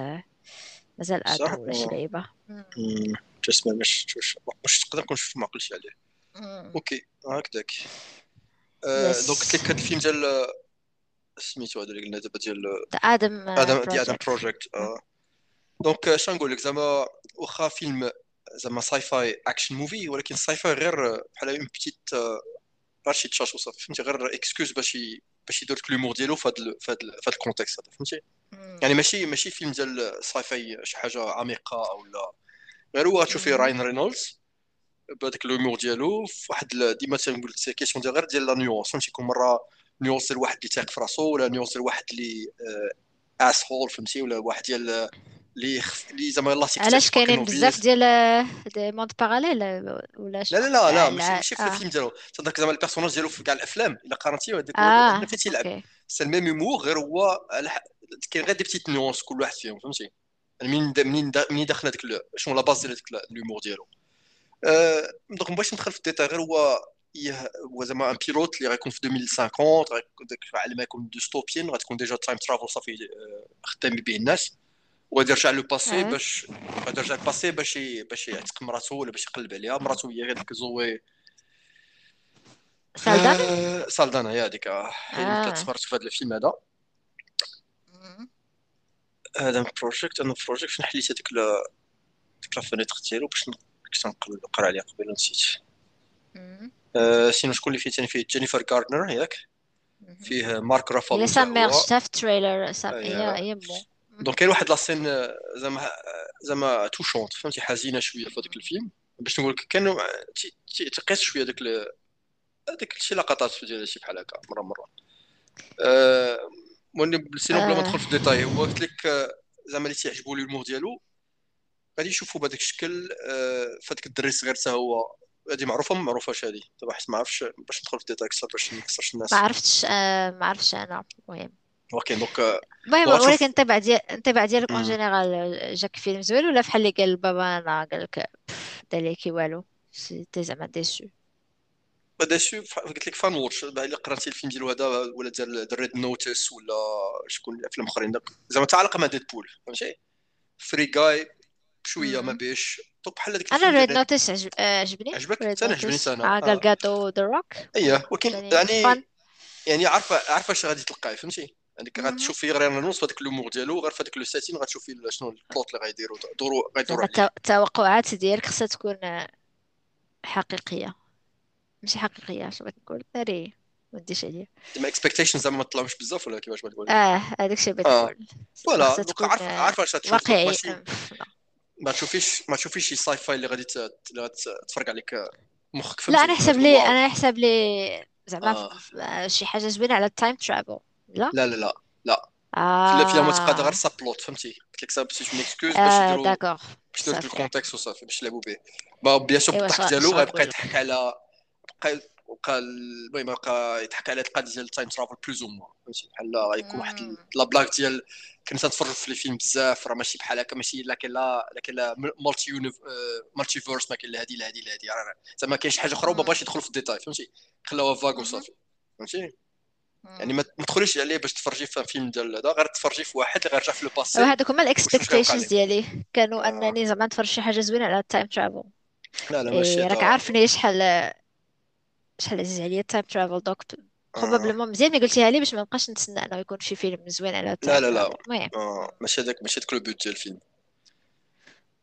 مازال شي آه. لعيبة مم. مم. جسم مش مش مش تقدر نكون شفت ما عقلتش عليه. أوكي هكذاك. دونك قلت لك هذا الفيلم ديال آه، سميتو هذا اللي قلنا دابا ديال آدم آدم دي آدم بروجكت بروجيكت دونك اش نقول لك؟ زعما واخا فيلم زعما ساي فاي اكشن موفي ولكن ساي فاي غير آه، بحال اون بتيت غير شي تشاش وصافي فهمتي؟ غير اكسكوز باش باش يدير لك l'humour ديالو في هذا في هذا في هذا ال contexte هذا فهمتي؟ يعني ماشي ماشي فيلم ديال sci-fi شي حاجة عميقة أو لا. غير هو غتشوفي Ryan Reynolds بهذاك l'humour ديالو في واحد ال- ديما تنقول لك question ديال غير ديال la nuance فهمتي؟ كل مرة nuance ديال واحد اللي تايق في راسو ولا nuance ديال واحد اللي asshole فهمتي؟ ولا واحد ديال اللي خف- اللي زعما لا علاش كاينين بزاف ديال des mondes parallèles ولا لا لا لا لا آه، ماشي ماشي في آه. الفيلم ديالو تهضرك زعما ال personnage ديالو في كاع الافلام الا قارنتي هذاك هذا فين تيلعب c'est le même humour غير هو كاين غير des petites nuances كل واحد فيهم فهمتي منين منين منين داخل هذاك شنو la base ديال هذاك ال humour ديالو آه، donc مبغيتش ندخل في ال détail غير هو هو زعما un pilote اللي غيكون في 2050 غيكون داك على ما يكون غتكون déjà time travel صافي آه، خدام به الناس وغادي يرجع le passé. باش غادي يرجع للباسي باش باش يعتق مراتو ولا باش يقلب عليها. مراتو هي غير ديك Zoe. Saldana آه، Saldana هي هذيك. آه، هي اللي في هذا الفيلم هذا. هذا project أنا project فين حليت هذيك ديك la fenêtre ديالو باش كنت نقرا عليها قبيله نسيت sinon شكون اللي فيه ثاني فيه Jennifer Garner ياك فيه Mark Ruffalo الا حتى سام هو. شفت في ال trailer سام آه، هي هي دونك كاين واحد لاسين آه، زعما زعما توشونت فهمتي حزينه شوية في هذاك الفيلم باش نقول لك كانوا تقيس شوية داك هذاك شي لقطات ديال شي بحال هكا مره مره آه، المهم سينو بلا ما آه. ندخل في الديتاي هو قلت لك آه، زعما اللي تيعجبو لي الهيمور ديالو غادي يشوفوا بهذاك الشكل آه، فهاداك الدري الصغير حتى هو هذه معروفه ما معروفاش هذه دابا حيت ما عرفتش باش ندخل في الديتاي أكثر باش ما نخسرش الناس ما عرفتش آه ما عرفتش أنا المهم أوكي دونك المهم ولكن الطبع ديال الطبع ديالك اون. جينيرال جاك فيلم زوين ولا بحال اللي قال بابا أنا قال لك دار لي كي والو سيتي زعما ديسو شي قلت لك فان واتش إلا قرأتي الفيلم ديالو هذا ولا ديال ريد نوتس ولا شكون الافلام أخرين داك زعما تعلق مع ديدبول فهمتي؟ فري جاي بشويه ما. بيش. دونك بحال هذاك أنا ريد نوتس. آه، عجبني. عجبك؟ أنا عجبني أنا. قال جاتو ذا روك اييه ولكن يعني يعني عارفه عارفة اش غادي تلقاي فهمتي؟ يعني مهم. غتشوفي غير نص في هذاك الأمور ديالو غير هذاك لو سيتين غتشوفي شنو البلوت اللي غيديروا دوروا غيدوروا الت- التوقعات ديالك خصها تكون حقيقية ماشي حقيقية شو بغيت نقول ناري ما نديش عليا زعما اكسبكتيشنز زعما ما طلعوش بزاف ولا كيفاش بغيت نقول آه هذاك الشيء بغيت آه. نقول فوالا آه، عارفه اش واقعي. ما تشوفيش ما تشوفيش شي ساي فاي اللي غادي اللي غادي تفرق عليك مخك لا أنا حسب لي. أنا حسب لي زعما آه. شي حاجة زوينة على ال time travel لا لا لا لا لا في آه الافلام تبقى غير ça plot فهمتي قلت لك ça c'est une excuse باش آه يديروا d'accord باش يديروا ال contexte وصافي باش يلعبوا به bien sûr بالضحك ديالو غيبقى. يضحك على بقى بقى المهم بقى يضحك على القضية ديال ال time travel plus ou فهمتي بحال غيكون واحد. لا بلاك ديال كنت نتفرج في الفيلم بزاف راه ماشي بحال هكا ماشي لا كاين لا لا كاين لا multi-univers multiverse ما كاين لا هادي لا هادي لا هادي زعما كاين شي حاجة أخرى وما بغاش يدخلوا في les détails فهمتي خلاوها فاغ وصافي فهمتي يعني ما تدخليش عليه باش تفرجي في فيلم ديال هذا غير تفرجي في واحد اللي غيرجع في le passé. هذوك هما ال expectations ديالي. كانوا آه. أنني زعما نتفرج شي حاجة زوينة على ال time travel لا لا ماشي إيه راك عارفني شحال شحال عزيز عليا ال time travel donc. probablement مزيان ملي قلتيها لي باش ما نبقاش نتسنى أنه يكون شي فيلم زوين على لا لا لا. ماشي هذاك ماشي هذاك le but ديال الفيلم.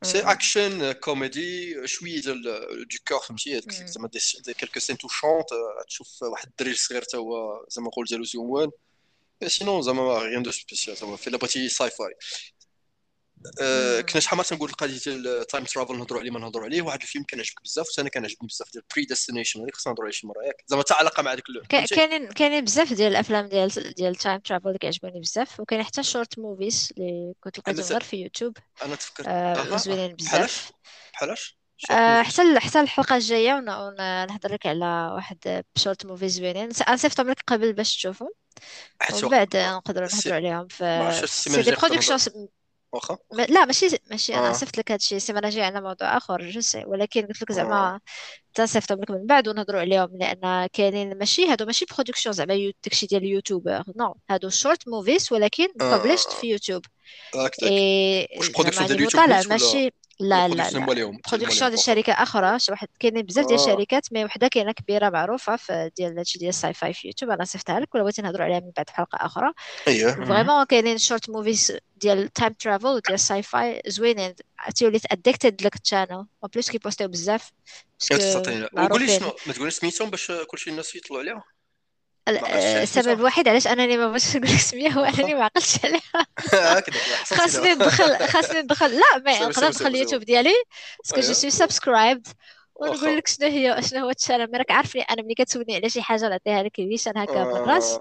c'est action comedy شوية ديال de cœur فهمتي هذيك زعما des quelques scènes touchantes تشوف واحد الدري صغير تا هو زعما نقول ديالو زوين sinon زعما rien de spécial زعما في la partie sci-fi آه، كنا شحال مرة تنقول القضية ديال ال time travel نهضروا عليه ما نهضروا عليه؟ واحد الفيلم كان عجبك بزاف وثاني كان عجبني بزاف ديال Predestination هذيك خصنا نهضروا عليه شي مرة ياك. زعما حتى علاقة مع ديك كاينين كاينين بزاف ديال الأفلام ديال ديال ال time travel اللي كيعجبوني بزاف وكاين حتى short movies اللي كنت لقيتهم غير في يوتيوب أنا تفكرت آه زوينين بزاف. بحالاش؟ آه حتى حتى الحلقة الجاية ونهضر لك على واحد short movie زوينين. أنا صيفطهم لك قبل باش تشوفهم ومن بعد نقدروا نهضروا عليهم في c'est des productions واخا؟ لا ماشي ماشي أنا صيفط لك هادشي la semaine الجايه عندنا موضوع آخر je sais. ولكن قلت لك زعما تنصيفطهم لك من بعد ونهضروا عليهم لأن كاينين ماشي هادو ماشي production زعما داكشي ديال ال YouTuber non هادو short movies ولكن ببلشت في يوتيوب. اي واش production ديال اليوتيوب ماشي لا لا لا. production ديال شركه أخرى شي واحد كاينين بزاف ديال الشركات mais وحدة كاينة كبيرة معروفة في ديال هادشي ديال ال sci-fi في يوتيوب أنا صيفطها لك ولا بغيتي نهضروا عليها من بعد في حلقة أخرى. اييه vraiment كاينين short movies ديال time travel وديال ال sci-fi زوينين. عرفتي وليت addicted لك ال channel un بليس كيبوستيو بزاف قولي شنو ما تقوليش سميتهم باش كلشي الناس يطلعوا عليها السبب الوحيد علاش أنني ما بغيتش نقول لك سميه هو أنني ما عقلتش عليها. خاصني ندخل خاصني ندخل. لا ما نقدر ندخل اليوتيوب ديالي باسكو جو سوي سبسكرايبد ونقول لك شنو هي شنو هو الشانل. راك عارفني أنا ملي كتسولني على شي حاجة نعطيها لك نيشان هكا بالراس.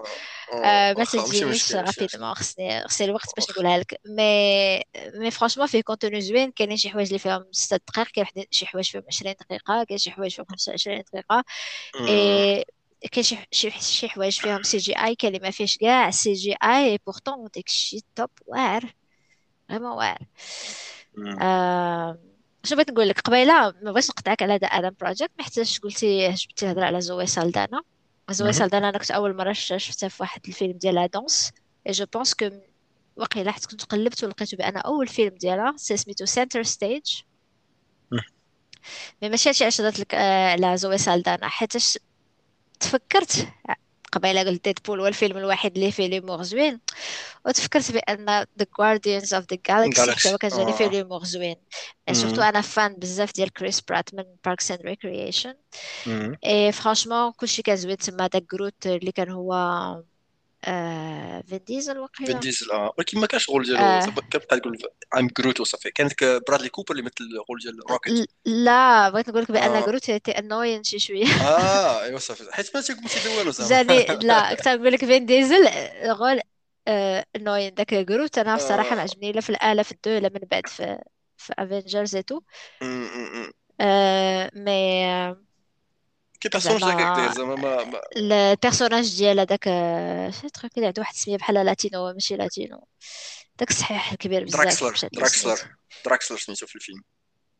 ما تجينيش رابيدمون خصني خصني الوقت باش نقولها لك. مي mais franchement فيه contenu زوين. كاينين شي حوايج اللي فيهم 6 دقائق كاين شي حوايج فيهم 20 دقيقة كاين شي حوايج فيهم 25 دقيقة. كاين شي شي شي حوايج فيهم CGI كاين اللي ما فيهش كاع CGI pourtant داك الشيء top واعر vraiment واعر شنو بغيت نقول لك؟ قبيلة ما بغيتش نقطعك على هذا Adam Project ما حتىش قلتي جبتي تهضر على زوي سالدانا زوي سالدانا أنا كنت أول مرة شفتها في واحد الفيلم ديال danse اي جو بونس كو وقيلا حيت كنت قلبت ولقيت بأن أول فيلم ديالها سي سميتو سنتر ستيج مي ماشي هادشي علاش هضرت لك آه، على زوي سالدانا حيتاش تفكرت قبيلة قلت ديدبول هو الفيلم الوحيد اللي فيه ليمور زوين وتفكرت بأن ذا جارديانز اوف ذا جالكسي حتى هو كان جاني فيه ليمور زوين سورتو أنا فان بزاف ديال كريس برات من باركس اند ريكرييشن اي فرانشمون كلشي كان زوين تما داك جروت اللي كان هو آه فين ديزل وقيلا فين ديزل آه. ولكن ما كانش الرول ديالو. آه. كيبقى يقول ام جروت وصافي. كانت برادلي كوبر اللي مثل الرول ديال روكيت لا بغيت نقول لك بأن آه. جروت تي انوين شي شوية. آه ايوا صافي. حيت ما تيقول والو زعما. جاني لا كنت نقول لك فين ديزل آه انوين داك جروت أنا بصراحة ما عجبني لا في الآلة في الدو لا من بعد في في افنجرز تو آه مي كي بيرسوناج هكاك داير زعما ما البيرسوناج ديال هذاك شي تخيك اللي عنده واحد السميه بحال لاتينو ماشي لاتينو. داك الصحيح الكبير بزاف دراكسلر دراكسلر دراكسلر سميتو في الفيلم.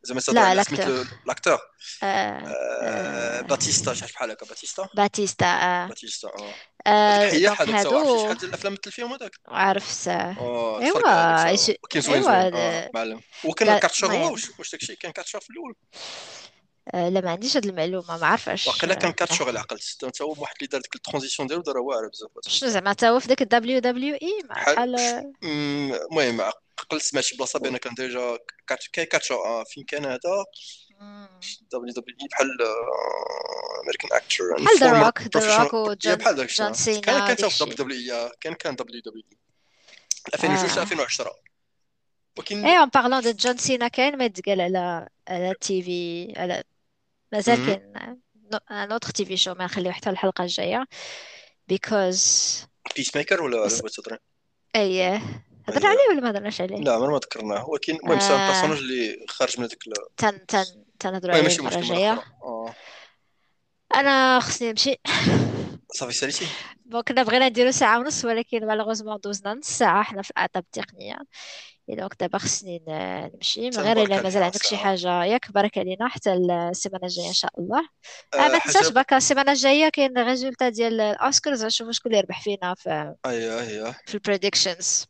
زعما لا لاكتور لاكتور آه، آه، باتيستا شحال بحال هكا باتيستا؟ باتيستا آه. باتيستا آه. هي هادو شحال ديال الافلام مثل فيهم هذاك؟ عرفت أيوا كاين زوين زوين. معلم. وكان كارتشور هو واش داكشي؟ كان كارتشور في الأول؟ آه، لا ما عنديش هاد المعلومة ما عارفاش واقيلا كان كات شغل عقلت انت هو واحد اللي دار ديك الترانزيسيون ديالو دارها واعرة بزاف شنو زعما تا هو في ديك الدبليو دبليو اي بحال المهم عقلت سمعت شي بلاصة بان كان ديجا كاين كات شو آه، فين كان هذا؟ دبليو دبليو اي بحال امريكان اكتور بحال ذا روك ذا روك وجون جون سينا كان كان في دبليو دبليو اي كان كان دبليو دبليو اي 2002 2010 ولكن et en parlant de جون سينا كاين ما يتقال على على TV على مازال كاين un autre TV show ما نخليو حتى الحلقة الجاية. because Peacemaker ولا تهضري إيه هضرنا عليه ولا ما هضرناش عليه؟ لا عمرنا ما ذكرناه. ولكن المهم c'est un personnage اللي خارج من هذيك تن تن تنهضروا عليه المرة الجاية. أنا خصني نمشي. صافي ساليتي. bon كنا بغينا نديرو ساعة ونص ولكن malheureusement دوزنا نص ساعة حنا في الأعطاب التقنية إي donc دابا خصني نمشي. من غير إلا مازال عندك شي حاجة ياك بارك علينا حتى السيمانة الجاية إن شاء الله. آه أه ما تنساش باكا السيمانة الجاية كاين résultats ديال الأوسكارز غنشوفو شكون اللي يربح فينا في أيوه أيوه في ال predictions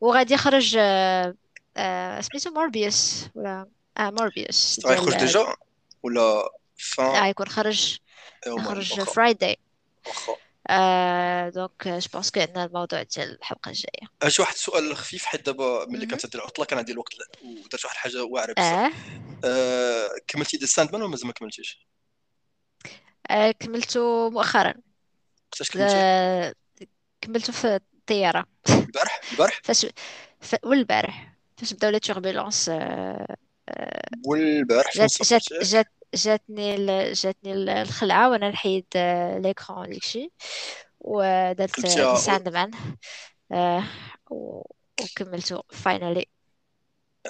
وغادي يخرج آه آه سميتو موربيوس ولا؟ آه موربيوس غيخرج déjà؟ ولا فان؟ آه يكون خرج يخرج واخا Friday واخا آه donc je pense que عندنا الموضوع ديال الحلقة الجاية. أجي واحد السؤال خفيف حيت دابا ملي. كانت هذه العطلة كان عندي الوقت ودرت واحد الحاجة واعرة بزاف. آه. أه كملتي The Sandman ولا مازال ما كملتيش؟ آه، كملته مؤخرا. وقتاش كملتيه آه، كملته في الطيارة. البارح؟ البارح؟ فاش ف... والبارح. فاش بداو les turbulences والبارح جات جات جات جاتني ال... جاتني ال- الخلعة وأنا نحيد آه، l'écran داكشي. ودرت Sandman و... وكملته finally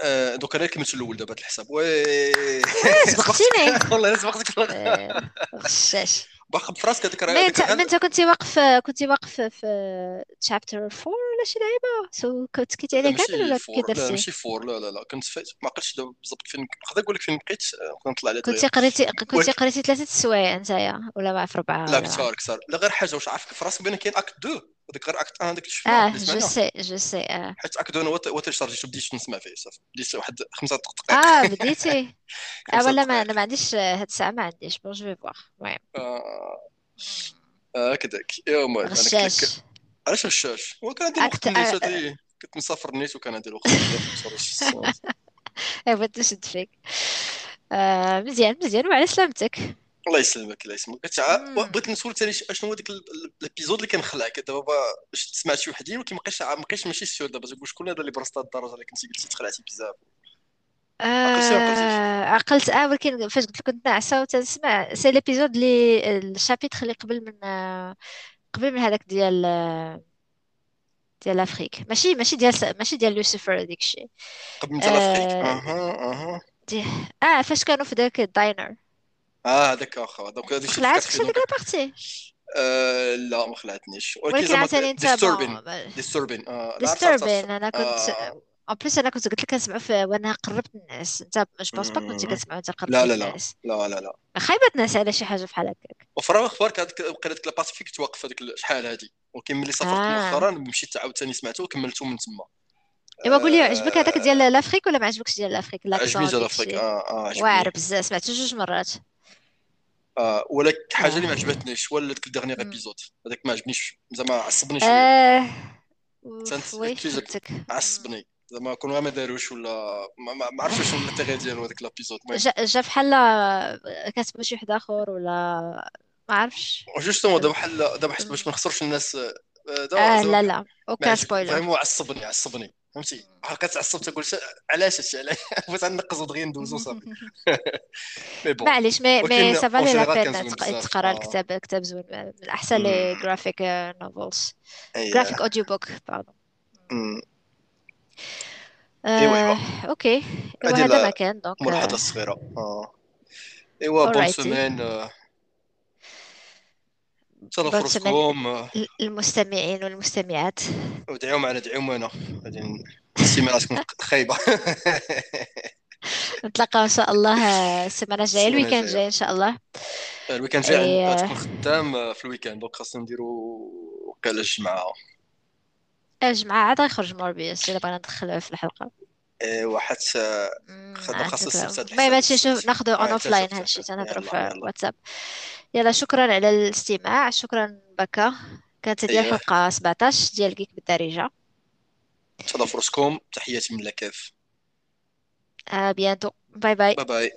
أه donc أنا كملت الأول دابا الحساب. oui! سبقتيني. والله أنا سبقتك في غشاش باقا براسك هذيك راه انت غير انت كنتي واقف كنتي واقف في chapter 4 ولا شي لعيبة؟ so كنت كيتي لا عليه كامل ولا كي درتي ماشي four لا لا لا. كنت فايت ما عقلتش دابا بالضبط فين نقدر نقول لك فين بقيت آه، كنطلع على دغيا. كنتي قريتي كنتي قريتي ثلاثة السوايع نتايا ولا ما في اربعه لا كثار كثار لا غير حاجة واش عارفك في راسك بان كاين أكت 2 غير اكت 1 هذاك اللي شفناه آه جو سي جو سي آه. حيت اكت 2 أنا وات وات شارجيت بديت نسمع فيه صافي بديت واحد خمسة دقائق. آه بديتي. آه ولا ما أنا ما عنديش هاد الساعة ما عنديش بون جو في فوار المهم هكذاك لك غشاش علاش غشاش هو كان عندي النيت آه، آه، كنت مسافر النيت وكان عندي الوقت بغيت نشد فيك. آه مزيان مزيان وعلى سلامتك. الله يسلمك الله يسلمك. مم. بغيت نسولك ثاني شنو هو ديك ال- ال- ال épisode اللي كنخلعك؟ دابا باش سمعت شي وحدين ولكن ما بقيتش ما بقيتش ماشي sûr دابا. تقول شكون هذا اللي براستا الدرجة اللي كنتي قلتي تخلعتي بزاف؟ آه عقلت آه ولكن فاش قلت لك كنت ناعسة وتنسمع c'est l'épisode اللي ال chapitre اللي قبل من آه قبل من هذاك ديال آه ديال أفريك. ماشي ماشي ديال ماشي ديال لوسيفر ديك الشيء. قبل مثال أفريك؟ آه أها أها. آه فاش كانوا في ذاك الداينر. آه واخا دونك اللي خلعتك ديك دونك لابارتي آه لا ما خلعتنيش. ولكن عاوتاني انت ديستوربين ديستوربين آه لا ديستربين أنا كنت آه. اون بليس أنا كنت قلت لك كنسمعو في وأنا قربت الناس. انت جو بونس با كنتي مم. كتسمعو انت لا قربتي لا لا. الناس. لا لا لا. خايبة ناس على شي حاجة بحال هكاك. وفي راه أخبارك هذيك بقى هذيك لاباسيفيك توقف هذيك شحال هذه ولكن ملي سافرت آه. مؤخرا مشيت عاوتاني سمعته وكملته من تما. إيوا قول لي عجبك هذاك ديال آه l'Afrique ولا ما عجبكش ديال l'Afrique عجبني l'accent ديال ديك Afrique الشيء آه آه عجبني. واعر بزاف. سمعته جوج مرات. آه ولكن حاجة اللي ما آه. عجبتنيش هو ديك ال dernier مم. épisode هذاك ما عجبنيش زعما عصبني شوية. آه. oui فهمتك. عصبني. زعما كون ما داروش ولا ما, عرفتش شنو ال intérêt ديالو هذاك ال épisode المهم. جا جا بحال كتبغي شي واحد آخر ولا ما عرفش justement دابا بحال دابا حيت باش ما نخسرش الناس آه، آه زعما لا لا. عجب spoiler vraiment عصبني عصبني. فهمتي؟ بحال كتعصب تقول ش- علاش هادشي؟ علاش بغيت نقز دغيا ندوزو صافي. mais bon. معليش mais mais ça va لي تقرا آه الكتاب كتاب زوين. من أحسن أمم، les graphic novels graphic audio book pardon أمم. ايوا ايوا آه، okay ايوا هذا ما لا كان donc ملاحظه صغيره آه. ايوا بون اورايتي سومان فراسكم آه، المستمعين والمستمعات. ودعيو معنا دعيو معنا تكون خايبة. نتلاقاو إن شاء الله السيمانه الجاية الويكاند الجاي إن شاء الله. الويكاند الجاي غتكون خدام آه، في الويكاند دونك خاصنا نديرو وكاله الجمعه الجمعه عاد غيخرج موربيوس إلا بغينا ندخل في الحلقة. ايوا حتى خدام خاص السبت ما السبت نشوف ناخذه اون اوف لاين هادشي تنهضروا يلا في يلا. واتساب. يلا شكرا على الاستماع. شكرا بكا. كانت هذه اييه الحلقة 17 ديال كيك بالدارجة. تهلا فراسكم تحياتي من لاكاف آه بيانتو. باي باي. باي باي.